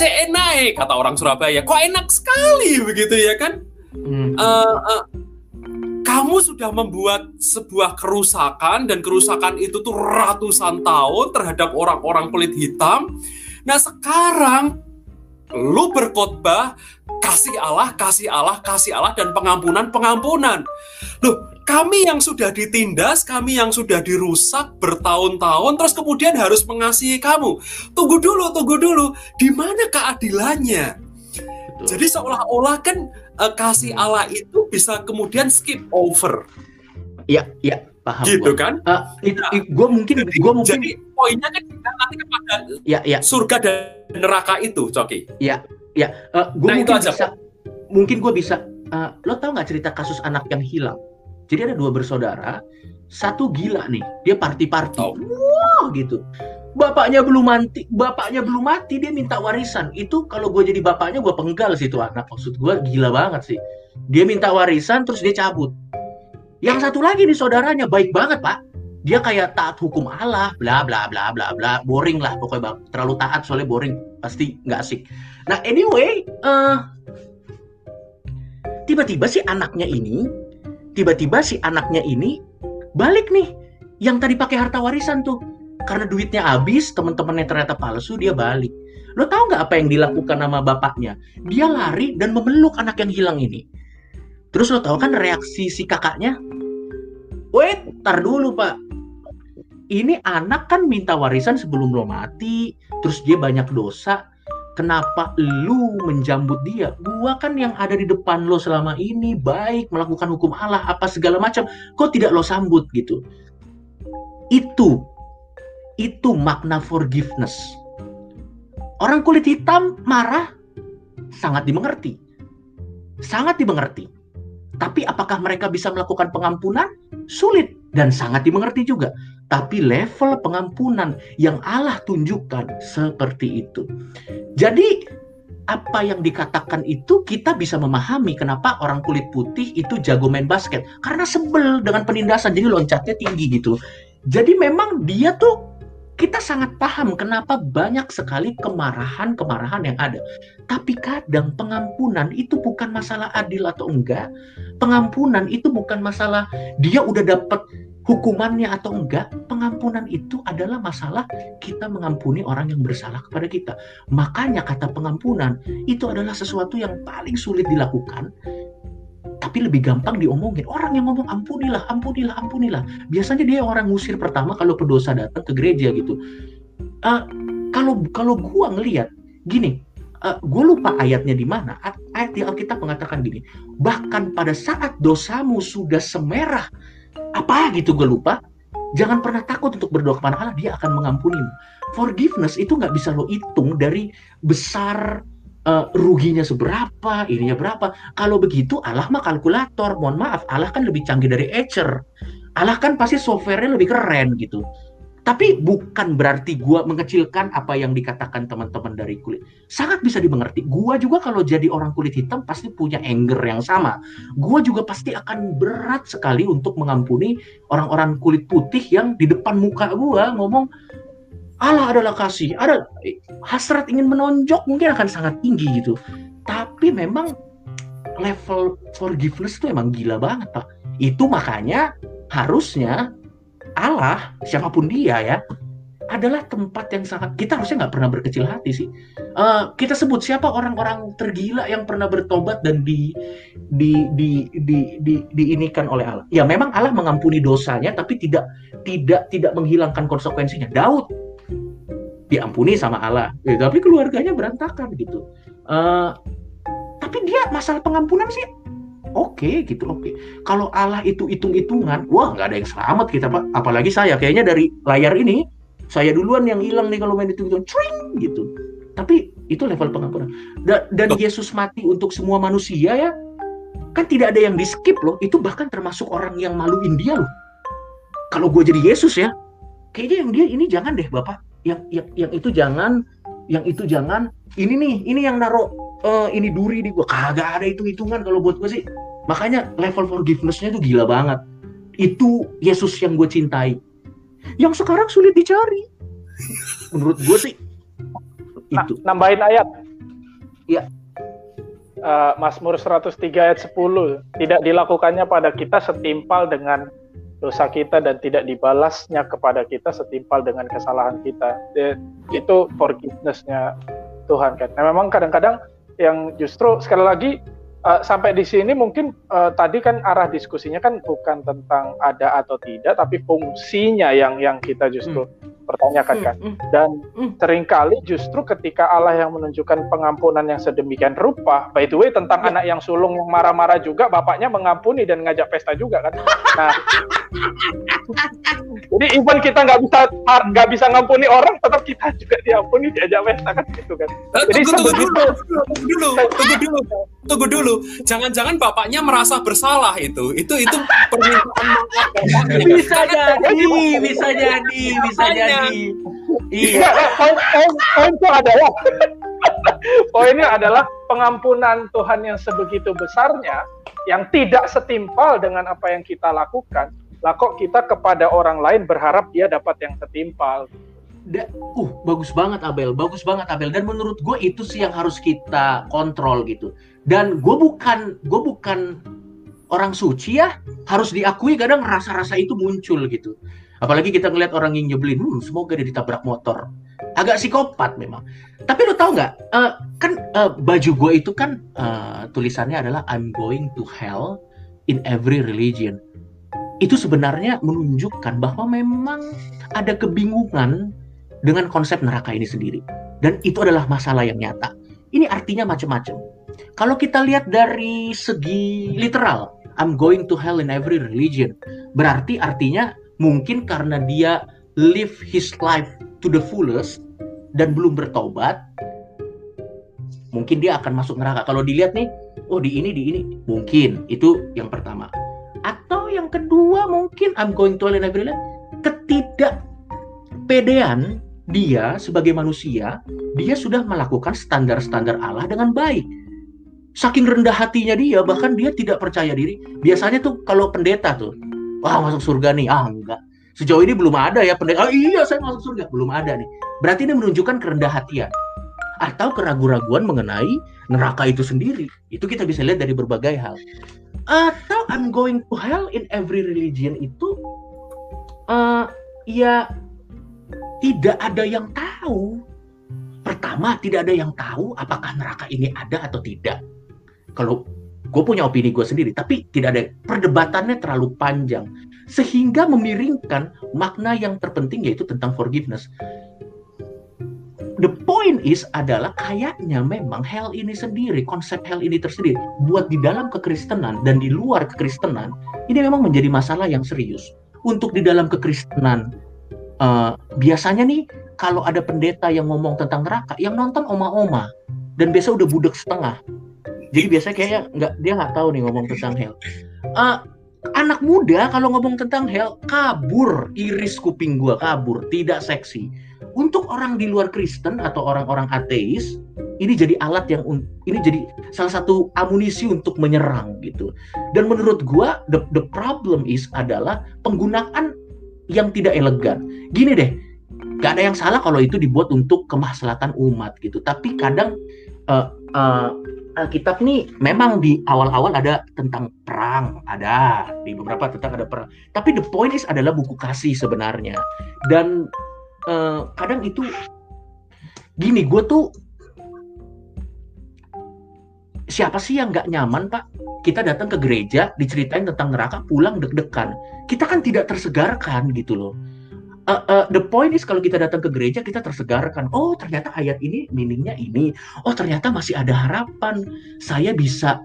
Enak kata orang Surabaya, kok enak sekali begitu ya kan? Hmm. Uh, uh, kamu sudah membuat sebuah kerusakan dan kerusakan itu tuh ratusan tahun terhadap orang-orang kulit hitam. Nah sekarang lu berkhotbah kasih Allah, kasih Allah, kasih Allah dan pengampunan, pengampunan. Loh, kami yang sudah ditindas, kami yang sudah dirusak bertahun-tahun, terus kemudian harus mengasihi kamu. Tunggu dulu, tunggu dulu. Di mana keadilannya? Jadi seolah-olah kan uh, kasih Allah itu bisa kemudian skip over. Iya, iya, paham. Gitu gua. kan? Uh, itu, nah, gue mungkin, gue mungkin. Jadi poinnya kan nanti kepada ya, ya. surga dan neraka itu, Coki. Iya, iya. Uh, gue nah, mungkin aja. bisa, mungkin gue bisa. Uh, lo tau nggak cerita kasus anak yang hilang? Jadi ada dua bersaudara, satu gila nih, dia party-party, oh. wow gitu bapaknya belum mati bapaknya belum mati dia minta warisan itu kalau gue jadi bapaknya gue penggal sih itu anak maksud gue gila banget sih dia minta warisan terus dia cabut yang satu lagi nih saudaranya baik banget pak. Dia kayak taat hukum Allah bla bla bla bla bla. Boring lah pokoknya bang. terlalu taat soalnya boring. Pasti nggak asik. Nah anyway uh, tiba-tiba si anaknya ini tiba-tiba si anaknya ini balik nih. Yang tadi pakai harta warisan tuh. Karena duitnya habis teman-temannya ternyata palsu dia balik. Lo tau nggak apa yang dilakukan sama bapaknya? Dia lari dan memeluk anak yang hilang ini terus lo tau kan reaksi si kakaknya? Wait. Tar dulu pak. Ini anak kan minta warisan sebelum lo mati terus dia banyak dosa. Kenapa lu menjambut dia? Gua kan yang ada di depan lo selama ini baik melakukan hukum Allah apa segala macam. Kok tidak lo sambut gitu? Itu itu makna forgiveness. Orang kulit hitam marah sangat dimengerti. Sangat dimengerti. Tapi apakah mereka bisa melakukan pengampunan? Sulit dan sangat dimengerti juga. Tapi level pengampunan yang Allah tunjukkan seperti itu. Jadi apa yang dikatakan itu kita bisa memahami kenapa orang kulit putih itu jago main basket karena sebel dengan penindasan jadi loncatnya tinggi gitu jadi memang dia tuh kita sangat paham kenapa banyak sekali kemarahan-kemarahan yang ada. Tapi kadang pengampunan itu bukan masalah adil atau enggak. Pengampunan itu bukan masalah dia udah dapat hukumannya atau enggak. Pengampunan itu adalah masalah kita mengampuni orang yang bersalah kepada kita. Makanya kata pengampunan itu adalah sesuatu yang paling sulit dilakukan tapi lebih gampang diomongin. Orang yang ngomong ampunilah, ampunilah, ampunilah. Biasanya dia orang ngusir pertama kalau pendosa datang ke gereja gitu. Uh, kalau kalau gua ngelihat gini, uh, gue lupa ayatnya di mana. Ayat di Alkitab mengatakan gini, bahkan pada saat dosamu sudah semerah apa gitu gue lupa, jangan pernah takut untuk berdoa kepada Allah, dia akan mengampunimu. Forgiveness itu nggak bisa lo hitung dari besar uh, ruginya seberapa, ininya berapa. Kalau begitu Allah mah kalkulator. Mohon maaf, Allah kan lebih canggih dari Etcher. Allah kan pasti softwarenya lebih keren gitu. Tapi bukan berarti gua mengecilkan apa yang dikatakan teman-teman dari kulit. Sangat bisa dimengerti. Gua juga kalau jadi orang kulit hitam pasti punya anger yang sama. Gua juga pasti akan berat sekali untuk mengampuni orang-orang kulit putih yang di depan muka gua ngomong Allah adalah kasih, ada hasrat ingin menonjok mungkin akan sangat tinggi gitu. Tapi memang level forgiveness itu emang gila banget pak. Itu makanya harusnya Allah siapa pun dia ya adalah tempat yang sangat kita harusnya nggak pernah berkecil hati sih. Uh, kita sebut siapa orang-orang tergila yang pernah bertobat dan di di di di di diinikan oleh Allah. Ya memang Allah mengampuni dosanya tapi tidak tidak tidak menghilangkan konsekuensinya. Daud diampuni sama Allah. Ya, tapi keluarganya berantakan gitu. Uh, tapi dia masalah pengampunan sih oke okay, gitu oke. Okay. kalau Allah itu hitung-hitungan wah nggak ada yang selamat kita pak. Apalagi saya kayaknya dari layar ini saya duluan yang hilang nih kalau main itu tring gitu. Tapi itu level pengampunan. Da dan Yesus mati untuk semua manusia ya. Kan tidak ada yang di skip loh. Itu bahkan termasuk orang yang maluin dia loh. Kalau gue jadi Yesus ya. Kayaknya yang dia ini jangan deh bapak yang yang yang itu jangan yang itu jangan ini nih ini yang naruh uh, ini duri di gua. Kagak ada itu hitungan kalau buat gua sih. Makanya level forgivenessnya tuh gila banget. Itu Yesus yang gue cintai. Yang sekarang sulit dicari. Menurut gue sih itu. nambahin ayat. Ya. Uh, Mazmur 103 ayat 10 tidak dilakukannya pada kita setimpal dengan dosa kita dan tidak dibalasnya kepada kita setimpal dengan kesalahan kita. Itu forgivenessnya Tuhan kan. Nah memang kadang-kadang yang justru sekali lagi uh, sampai di sini mungkin uh, tadi kan arah diskusinya kan bukan tentang ada atau tidak tapi fungsinya yang yang kita justru hmm pertanyakan kan. Mm, mm. Dan mm. sering kali justru ketika Allah yang menunjukkan pengampunan yang sedemikian rupa, by the way tentang yeah. anak yang sulung yang marah-marah juga, bapaknya mengampuni dan ngajak pesta juga kan. Nah, jadi even kita nggak bisa nggak bisa ngampuni orang, tetap kita juga diampuni diajak pesta kan gitu kan. Eh, jadi tunggu, tunggu, dulu, tunggu dulu, tunggu dulu, tunggu dulu. Jangan-jangan bapaknya merasa bersalah itu, itu itu permintaan maaf Bisa jadi, bisa jadi, bisa jadi iya. Poin poin poin itu adalah poinnya adalah pengampunan Tuhan yang sebegitu besarnya yang tidak setimpal dengan apa yang kita lakukan. Lah kok kita kepada orang lain berharap dia dapat yang setimpal? Da, uh bagus banget Abel. Bagus banget Abel. Dan menurut gue itu sih yang harus kita kontrol gitu. Dan gue bukan gue bukan orang suci ya. Harus diakui kadang rasa-rasa itu muncul gitu Apalagi kita ngeliat orang yang nyebelin, hmm, semoga dia ditabrak motor. Agak psikopat memang. Tapi lo tau nggak? Uh, kan uh, baju gue itu kan uh, tulisannya adalah I'm going to hell in every religion. Itu sebenarnya menunjukkan bahwa memang ada kebingungan dengan konsep neraka ini sendiri. Dan itu adalah masalah yang nyata. Ini artinya macam-macam. Kalau kita lihat dari segi literal, I'm going to hell in every religion. Berarti artinya mungkin karena dia live his life to the fullest dan belum bertobat mungkin dia akan masuk neraka. Kalau dilihat nih oh di ini di ini. Mungkin itu yang pertama. Atau yang kedua mungkin I'm going to hell every ketidak pedean dia sebagai manusia dia sudah melakukan standar-standar Allah dengan baik. Saking rendah hatinya dia bahkan dia tidak percaya diri. Biasanya tuh kalau pendeta tuh wah masuk surga nih. Ah enggak. Sejauh ini belum ada ya pendeta oh iya saya masuk surga. Belum ada nih. Berarti ini menunjukkan kerendah hatian atau keraguan-raguan mengenai neraka itu sendiri. Itu kita bisa lihat dari berbagai hal. Atau I'm going to hell in every religion itu uh, ya tidak ada yang tahu. Pertama tidak ada yang tahu apakah neraka ini ada atau tidak. Kalau gue punya opini gue sendiri tapi tidak ada perdebatannya terlalu panjang sehingga memiringkan makna yang terpenting yaitu tentang forgiveness the point is adalah kayaknya memang hell ini sendiri, konsep hell ini tersendiri, buat di dalam kekristenan dan di luar kekristenan, ini memang menjadi masalah yang serius. Untuk di dalam kekristenan, uh, biasanya nih kalau ada pendeta yang ngomong tentang neraka, yang nonton oma-oma, dan biasa udah budek setengah. Jadi biasanya kayaknya nggak dia nggak tahu nih ngomong tentang hell. Uh, anak muda kalau ngomong tentang hell kabur iris kuping gua kabur tidak seksi. Untuk orang di luar Kristen atau orang-orang ateis ini jadi alat yang ini jadi salah satu amunisi untuk menyerang gitu. Dan menurut gua the, the problem is adalah penggunaan yang tidak elegan. Gini deh, gak ada yang salah kalau itu dibuat untuk kemaslahatan umat gitu. Tapi kadang uh, uh, Alkitab nih memang di awal-awal ada tentang perang, ada di beberapa tentang ada perang. Tapi the point is adalah buku kasih sebenarnya. Dan uh, kadang itu gini, gue tuh siapa sih yang nggak nyaman pak? Kita datang ke gereja diceritain tentang neraka, pulang deg-degan. Kita kan tidak tersegarkan gitu loh uh, uh, the point is kalau kita datang ke gereja kita tersegarkan. Oh ternyata ayat ini meaningnya ini. Oh ternyata masih ada harapan. Saya bisa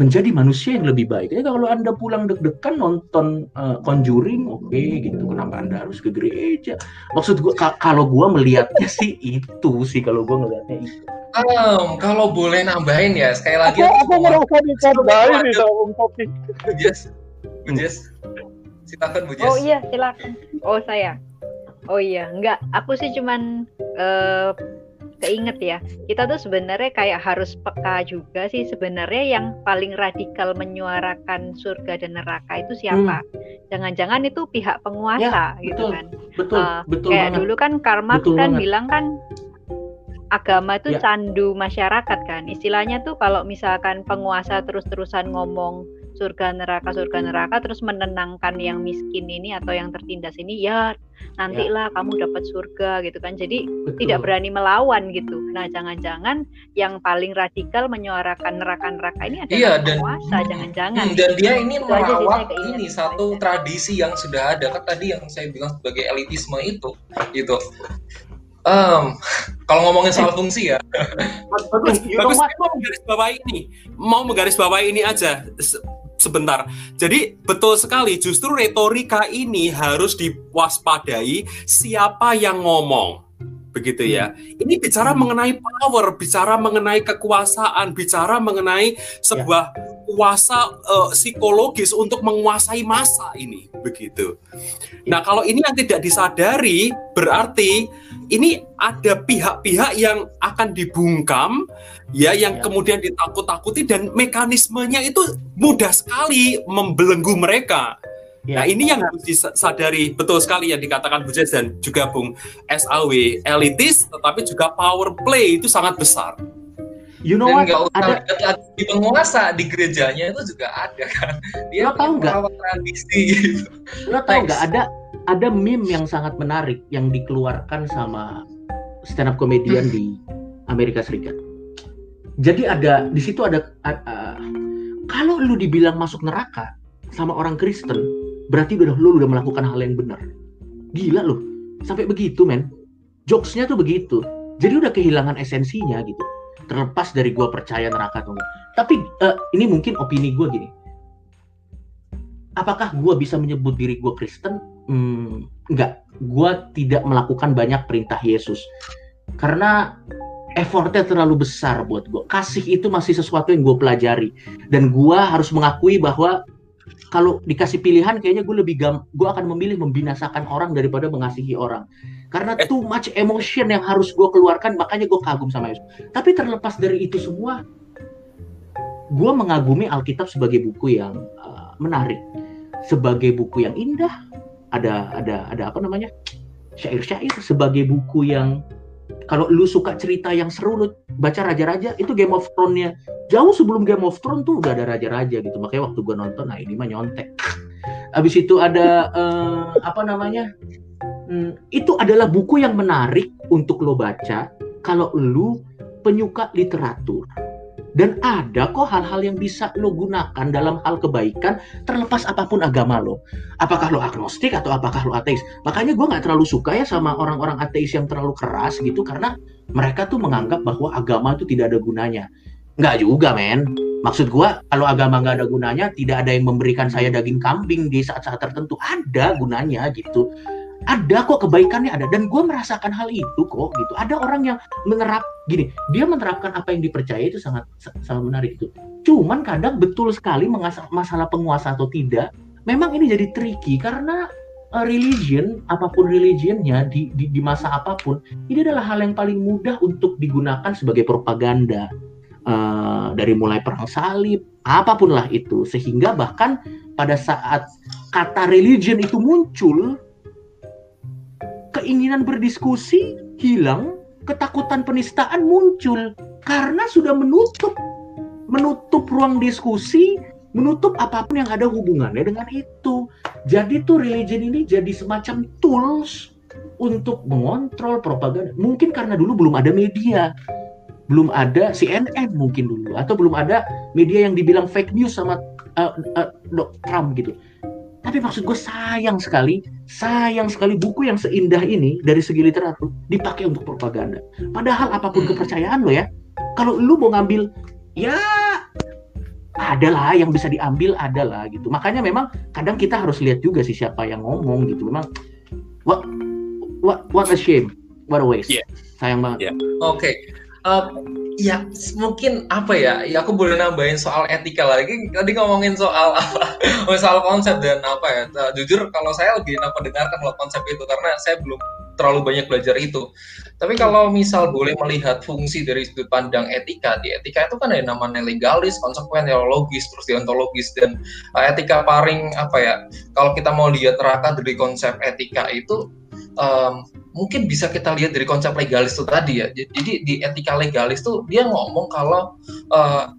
menjadi manusia yang lebih baik. Jadi kalau anda pulang deg-degan nonton uh, Conjuring, oke okay, gitu. Kenapa anda harus ke gereja? Maksud gua kalau gua melihatnya sih itu sih kalau gua ngelihatnya itu. Um, kalau boleh nambahin ya sekali lagi. Aku, aku merasa ditambahin nih sama Om Topi. Bu Jess, Bu Jess, silakan Bu Jess. Oh iya silakan. Oh saya. Oh iya, enggak. Aku sih cuman uh, keinget ya. Kita tuh sebenarnya kayak harus peka juga sih sebenarnya yang paling radikal menyuarakan surga dan neraka itu siapa? Hmm. Jangan-jangan hmm. itu pihak penguasa ya, gitu betul, kan. Betul, uh, betul Kayak banget. dulu kan Karma kan banget. bilang kan agama itu ya. candu masyarakat kan. Istilahnya tuh kalau misalkan penguasa terus-terusan ngomong surga neraka surga neraka terus menenangkan yang miskin ini atau yang tertindas ini ya nantilah ya. kamu dapat surga gitu kan jadi Betul. tidak berani melawan gitu nah jangan-jangan yang paling radikal menyuarakan neraka-neraka ini adalah iya, dan, penguasa jangan-jangan hmm, dan dia ini merawat ini satu aja. tradisi yang sudah ada kan tadi yang saya bilang sebagai elitisme itu gitu Um, kalau ngomongin soal fungsi ya. bagus, bagus. mau menggaris bawah ini, mau menggaris bawah ini aja sebentar. Jadi betul sekali, justru retorika ini harus diwaspadai siapa yang ngomong. Begitu ya. Hmm. Ini bicara hmm. mengenai power, bicara mengenai kekuasaan, bicara mengenai sebuah ya. kuasa uh, psikologis untuk menguasai masa ini, begitu. Ya. Nah, kalau ini yang tidak disadari berarti ini ada pihak-pihak yang akan dibungkam ya yang ya. kemudian ditakut-takuti dan mekanismenya itu mudah sekali membelenggu mereka. Ya. Nah ini yang harus disadari betul sekali yang dikatakan Bu Jess dan juga Bung SAW elitis tetapi juga power play itu sangat besar. You know what? ada di penguasa di gerejanya itu juga ada kan. Dia lo tahu nggak? tradisi gitu. Lo tahu nggak ada ada meme yang sangat menarik yang dikeluarkan sama stand up comedian di Amerika Serikat. Jadi ada di situ ada uh, kalau lu dibilang masuk neraka sama orang Kristen, berarti udah lu udah melakukan hal yang benar. Gila lu. Sampai begitu, men. Jokesnya tuh begitu. Jadi udah kehilangan esensinya gitu. Terlepas dari gua percaya neraka enggak. Tapi uh, ini mungkin opini gua gini. Apakah gua bisa menyebut diri gua Kristen? Hmm, enggak, gue tidak melakukan banyak perintah Yesus karena effortnya terlalu besar buat gue. Kasih itu masih sesuatu yang gue pelajari dan gue harus mengakui bahwa kalau dikasih pilihan kayaknya gue lebih gam, gue akan memilih membinasakan orang daripada mengasihi orang karena eh. too much emotion yang harus gue keluarkan makanya gue kagum sama Yesus. Tapi terlepas dari itu semua, gue mengagumi Alkitab sebagai buku yang uh, menarik, sebagai buku yang indah, ada ada ada apa namanya? Syair-syair sebagai buku yang kalau lu suka cerita yang seru lu baca raja-raja itu Game of Thrones-nya. Jauh sebelum Game of Thrones tuh udah ada raja-raja gitu. Makanya waktu gua nonton nah ini mah nyontek. Habis itu ada uh, apa namanya? Hmm, itu adalah buku yang menarik untuk lo baca kalau lu penyuka literatur dan ada kok hal-hal yang bisa lo gunakan dalam hal kebaikan terlepas apa pun agama lo. Apakah lo agnostik atau apakah lo ateis. Makanya gue nggak terlalu suka ya sama orang-orang ateis yang terlalu keras gitu karena mereka tuh menganggap bahwa agama itu tidak ada gunanya. Nggak juga men. Maksud gue kalau agama nggak ada gunanya tidak ada yang memberikan saya daging kambing di saat-saat tertentu. Ada gunanya gitu ada kok kebaikannya ada. Dan gue merasakan hal itu kok gitu. Ada orang yang menerap gini dia menerapkan apa yang dipercaya itu sangat sangat menarik itu cuman kadang betul sekali masalah penguasa atau tidak memang ini jadi tricky karena uh, religion apa pun religionnya di, di di masa apa pun ini adalah hal yang paling mudah untuk digunakan sebagai propaganda uh, dari mulai perang salib apa pun lah itu. Sehingga bahkan pada saat kata religion itu muncul keinginan berdiskusi hilang, ketakutan penistaan muncul karena sudah menutup menutup ruang diskusi, menutup apa pun yang ada hubungannya dengan itu. Jadi tuh religion ini jadi semacam tools untuk mengontrol propaganda. Mungkin karena dulu belum ada media. Belum ada CNN mungkin dulu atau belum ada media yang dibilang fake news sama uh, uh, Trump gitu. Tapi maksud gue sayang sekali, sayang sekali buku yang seindah ini dari segi literatur dipakai untuk propaganda. Padahal apa pun hmm. kepercayaan lo ya, kalau lu mau ngambil, ya adalah yang bisa diambil adalah gitu. Makanya memang kadang kita harus lihat juga sih siapa yang ngomong gitu. Memang what what what a shame, what a waste. Yeah. Sayang banget. Yeah. Oke. Okay. Uh, ya mungkin apa ya? Ya aku boleh nambahin soal etika lagi tadi ngomongin soal apa? Soal konsep dan apa ya? Nah, jujur kalau saya lebih enak mendengarkan kalau konsep itu karena saya belum terlalu banyak belajar itu. Tapi kalau misal boleh melihat fungsi dari sudut pandang etika di etika itu kan ada namanya legalis konsekuen teologis terus deontologis dan uh, etika paling apa ya? Kalau kita mau lihat neraka dari konsep etika itu um, mungkin bisa kita lihat dari konsep legalis itu tadi ya. Jadi di etika legalis tuh dia ngomong kalau uh,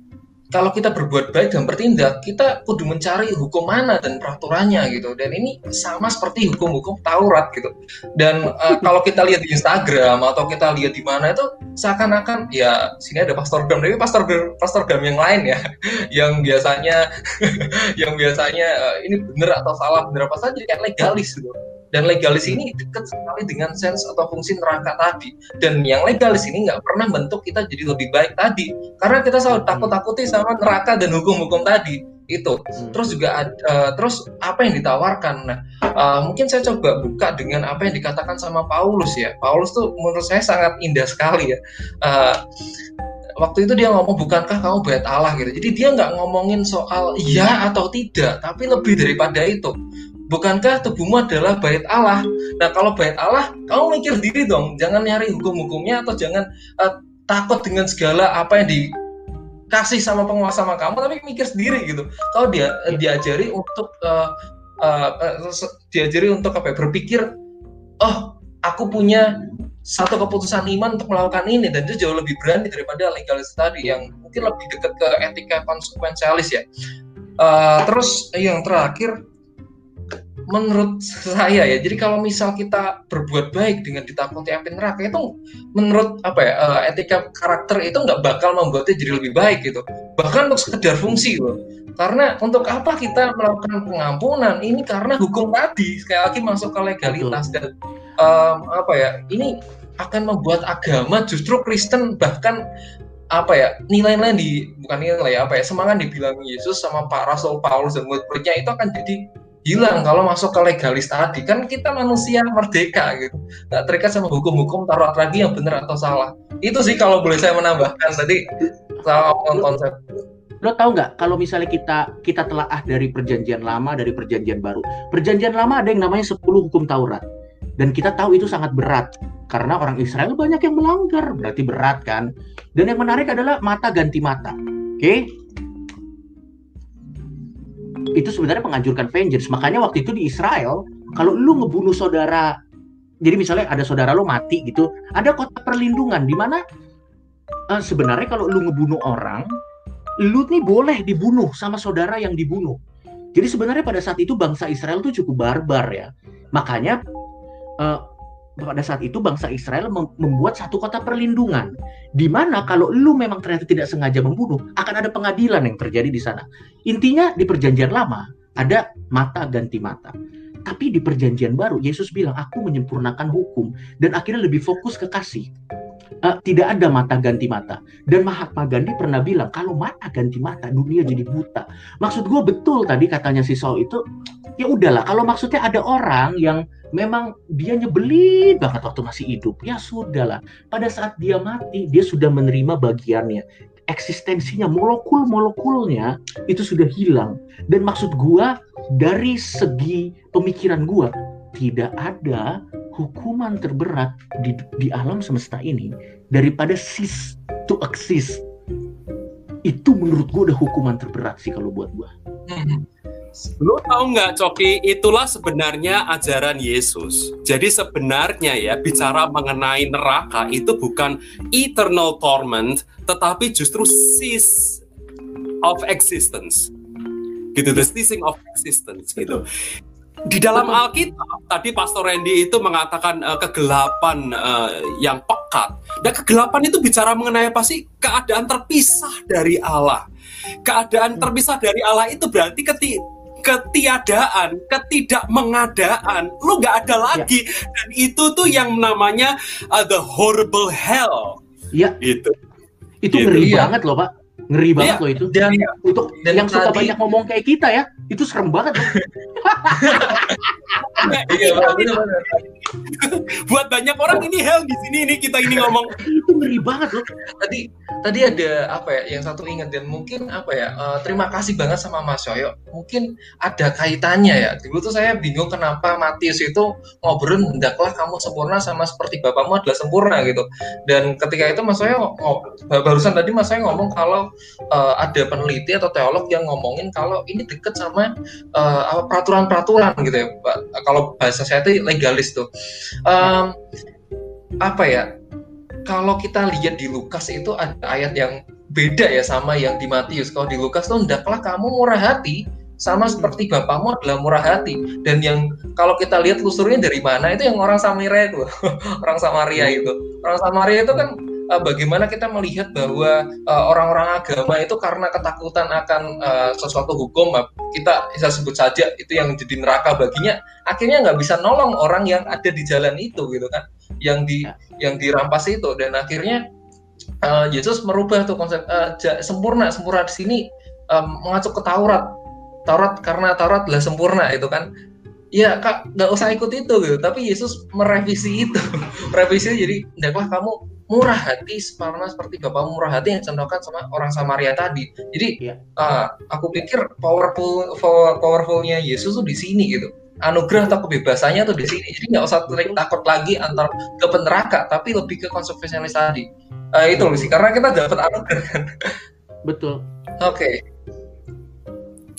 kalau kita berbuat baik dan bertindak, kita kudu mencari hukum mana dan peraturannya gitu. Dan ini sama seperti hukum-hukum Taurat gitu. Dan uh, kalau kita lihat di Instagram atau kita lihat di mana itu seakan-akan ya sini ada pastor gam, tapi pastor pastor gam yang lain ya, yang biasanya yang biasanya uh, ini benar atau salah benar apa saja kayak legalis gitu dan legalis ini dekat sekali dengan sense atau fungsi neraka tadi. Dan yang legalis ini nggak pernah bentuk kita jadi lebih baik tadi. Karena kita selalu takut-takuti sama neraka dan hukum-hukum tadi. Itu. Hmm. terus juga uh, terus apa yang ditawarkan? Nah uh, mungkin saya coba buka dengan apa yang dikatakan sama Paulus ya. Paulus tuh menurut saya sangat indah sekali ya. Uh, waktu itu dia ngomong bukankah kamu bait Allah? Gitu. Jadi dia nggak ngomongin soal iya atau tidak tapi lebih daripada itu bukankah tubuhmu adalah bait Allah? Nah, kalau bait Allah, kamu mikir diri dong, jangan nyari hukum-hukumnya atau jangan uh, takut dengan segala apa yang dikasih sama penguasa sama kamu, tapi mikir sendiri gitu. Kau dia uh, diajari untuk uh, uh, uh, diajari untuk apa? Ya, berpikir, oh, aku punya satu keputusan iman untuk melakukan ini dan itu jauh lebih berani daripada legalis tadi yang mungkin lebih dekat ke etika konsekuensialis ya. Uh, terus yang terakhir menurut saya ya jadi kalau misal kita berbuat baik dengan ditakuti api neraka itu menurut apa ya uh, etika karakter itu nggak bakal membuatnya jadi lebih baik gitu. Bahkan untuk sekedar fungsi loh. Karena untuk apa kita melakukan pengampunan? Ini karena hukum tadi. Sekali lagi masuk ke legalitas dan um, apa ya ini akan membuat agama justru Kristen bahkan apa ya nilai-nilai di bukan nilai apa ya semangat dibilang Yesus sama Pak Rasul Paulus dan murid-muridnya itu akan jadi hilang kalau masuk ke legalis tadi. Kan kita manusia merdeka gitu. Nggak terikat sama hukum-hukum taruh lagi yang benar atau salah. Itu sih kalau boleh saya menambahkan. Tadi soal konsep. Lo tau nggak kalau misalnya kita kita telaah dari perjanjian lama dari perjanjian baru. Perjanjian lama ada yang namanya 10 hukum Taurat. Dan kita tahu itu sangat berat. Karena orang Israel banyak yang melanggar. Berarti berat kan? Dan yang menarik adalah mata ganti mata. Oke? okay? Itu sebenarnya menganjurkan vengeance. Makanya waktu itu di Israel, kalau lu ngebunuh saudara, jadi misalnya ada saudara lu mati gitu, ada kota perlindungan di mana uh, sebenarnya kalau lu ngebunuh orang, lu nih boleh dibunuh sama saudara yang dibunuh. Jadi sebenarnya pada saat itu bangsa Israel tuh cukup barbar ya. Makanya uh, pada saat itu bangsa Israel membuat satu kota perlindungan di mana kalau lu memang ternyata tidak sengaja membunuh akan ada pengadilan yang terjadi di sana. Intinya di perjanjian lama ada mata ganti mata. Tapi di perjanjian baru Yesus bilang aku menyempurnakan hukum dan akhirnya lebih fokus ke kasih. Uh, tidak ada mata ganti mata. Dan Mahatma Gandhi pernah bilang kalau mata ganti mata dunia jadi buta. Maksud gue betul tadi katanya si Saul itu ya udahlah kalau maksudnya ada orang yang memang dia nyebelin banget waktu masih hidup ya sudahlah. Pada saat dia mati dia sudah menerima bagiannya. Eksistensinya molekul molekulnya itu sudah hilang. Dan maksud gua dari segi pemikiran gua tidak ada hukuman terberat di, di alam semesta ini daripada cease to exist. Itu menurut gua udah hukuman terberat sih kalau buat gua. Lu tahu nggak Coki, itulah sebenarnya ajaran Yesus. Jadi sebenarnya ya bicara mengenai neraka itu bukan eternal torment, tetapi justru cease of existence. Gitu, the ceasing of existence gitu. Di dalam Alkitab tadi Pastor Randy itu mengatakan uh, kegelapan uh, yang pekat. Dan kegelapan itu bicara mengenai apa sih? Keadaan terpisah dari Allah. Keadaan terpisah dari Allah itu berarti ketika ketiadaan, ketidakmengadaan, lu nggak ada lagi. Ya. Dan itu tuh yang namanya uh, the horrible hell. Iya. Itu. Itu gitu. ngeri ya. banget loh, Pak. Ngeri banget ya. loh itu. Dan ya. untuk dan yang tadi... suka banyak ngomong kayak kita ya, itu serem banget. iya, Buat banyak orang ini hell di sini ini kita ini ngomong itu ngeri banget loh. Tadi tadi ada apa ya yang satu ingat dan mungkin apa ya uh, terima kasih banget sama Mas Yoyo. Mungkin ada kaitannya ya. Dulu tuh saya bingung kenapa Matius itu ngobrol hendaklah kamu sempurna sama seperti bapakmu adalah sempurna gitu. Dan ketika itu Mas Yoyo barusan tadi Mas Yoyo ngomong kalau uh, ada peneliti atau teolog yang ngomongin kalau ini deket sama uh, peraturan-peraturan gitu ya. Kalau bahasa saya itu legalis tuh. Um, apa ya kalau kita lihat di Lukas itu ada ayat yang beda ya sama yang di Matius. Kalau di Lukas tuh hendaklah kamu murah hati sama seperti bapakmu adalah murah hati. Dan yang kalau kita lihat lusurnya dari mana itu yang orang Samaria itu. Orang Samaria itu. Orang Samaria itu kan uh, bagaimana kita melihat bahwa uh, orang-orang agama itu karena ketakutan akan uh, sesuatu hukum kita bisa sebut saja itu yang jadi neraka baginya akhirnya nggak bisa nolong orang yang ada di jalan itu gitu kan? Yang di ya. yang dirampas itu. Dan akhirnya uh, Yesus merubah tuh konsep uh, sempurna sempurna di sini um, mengacu ke Taurat. Taurat karena Taurat adalah sempurna itu kan ya kak nggak usah ikut itu gitu. Tapi Yesus merevisi itu. Merevisi jadi hendaklah kamu murah hati sama seperti bapak murah hati yang contohkan sama orang Samaria tadi. Jadi ya. uh, aku pikir powerful powerfulnya Yesus tuh di sini gitu. Anugerah atau kebebasannya tuh di sini. Jadi nggak usah takut lagi antar ke neraka tapi lebih ke konsekuensialis tadi. Uh, itu loh sih karena kita dapat anugerah. Kan betul. Oke. okay.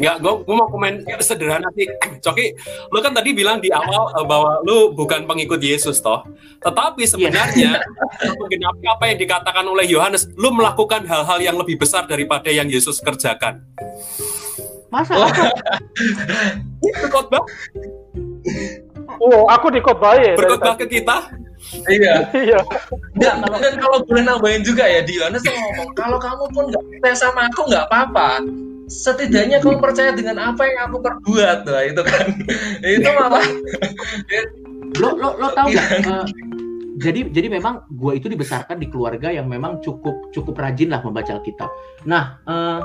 Enggak, gue, gue mau komen sederhana sih. Coki, lu kan tadi bilang di awal uh, bahwa lu bukan pengikut Yesus toh. Tetapi sebenarnya yeah. apa yang dikatakan oleh Yohanes, lu melakukan hal-hal yang lebih besar daripada yang Yesus kerjakan. Masa? Berkhotbah? Oh, aku ya. Berkhotbah ke kita? iya. iya. Dan, dan kalau boleh nambahin juga ya, di Yohanes ngomong, kalau kamu pun nggak percaya sama aku nggak apa-apa setidaknya kamu percaya dengan apa yang aku perbuat lah itu kan. Itu malah lo lo lo tahu nggak? Uh, jadi jadi memang gue itu dibesarkan di keluarga yang memang cukup cukup rajin lah membaca Alkitab. Nah uh,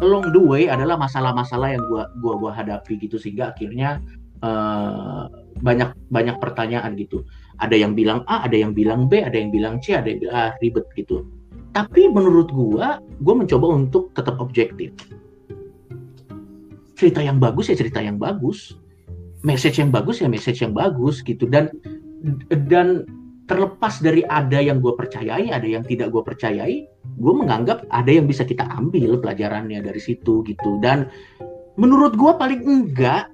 along the way adalah masalah-masalah yang gue gua gua hadapi gitu sehingga akhirnya uh, banyak banyak pertanyaan gitu. Ada yang bilang A ada yang bilang B ada yang bilang C ada yang bilang ah, ribet gitu. Tapi menurut gue gue mencoba untuk tetap objektif cerita yang bagus ya cerita yang bagus. Message yang bagus ya message yang bagus gitu. Dan dan terlepas dari ada yang gue percayai ada yang tidak gue percayai gue menganggap ada yang bisa kita ambil pelajarannya dari situ gitu. Dan menurut gue paling enggak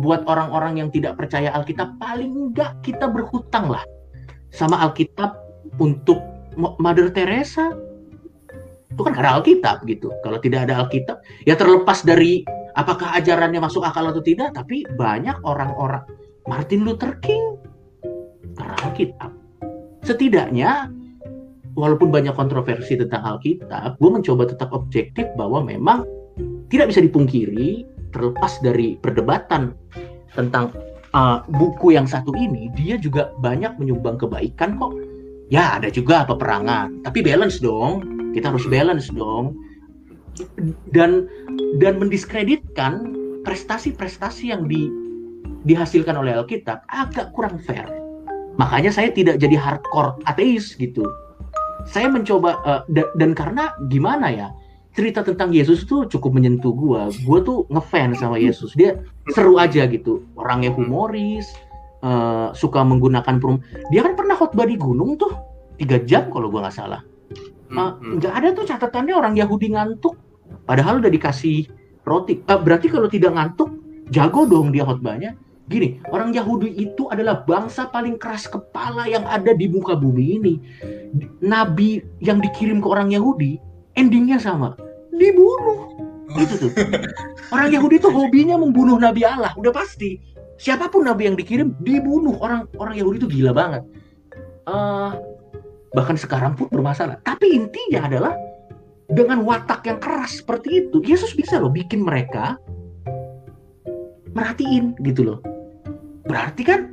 buat orang-orang yang tidak percaya Alkitab paling enggak kita berhutang lah sama Alkitab untuk Mother Teresa. Itu kan ada Alkitab gitu. Kalau tidak ada Alkitab ya terlepas dari apakah ajarannya masuk akal atau tidak? Tapi banyak orang-orang Martin Luther King karena Alkitab setidaknya walaupun banyak kontroversi tentang Alkitab gue mencoba tetap objektif bahwa memang tidak bisa dipungkiri terlepas dari perdebatan tentang uh, buku yang satu ini dia juga banyak menyumbang kebaikan kok. Ya ada juga peperangan. Tapi balance dong. Kita harus balance dong dan dan mendiskreditkan prestasi-prestasi yang di, dihasilkan oleh Alkitab agak kurang fair. Makanya saya tidak jadi hardcore ateis gitu. Saya mencoba uh, da, dan karena gimana ya? Cerita tentang Yesus itu cukup menyentuh gua. Gua tuh ngefans sama Yesus. Dia seru aja gitu. Orangnya humoris, uh, suka menggunakan perum. Dia kan pernah khotbah di gunung tuh tiga jam kalau gua nggak salah. Nggak uh, ada tuh catatannya orang Yahudi ngantuk. Padahal udah dikasih roti. Uh, berarti kalau tidak ngantuk jago dong dia khotbahnya. Gini orang Yahudi itu adalah bangsa paling keras kepala yang ada di muka bumi ini. Nabi yang dikirim ke orang Yahudi endingnya sama. Dibunuh. Itu tuh. Orang Yahudi itu hobinya membunuh nabi Allah. Udah pasti. Siapa pun nabi yang dikirim dibunuh. Orang orang Yahudi itu gila banget. Uh, bahkan sekarang pun bermasalah. Tapi intinya adalah dengan watak yang keras seperti itu, Yesus bisa loh bikin mereka merhatiin gitu loh. Berarti kan,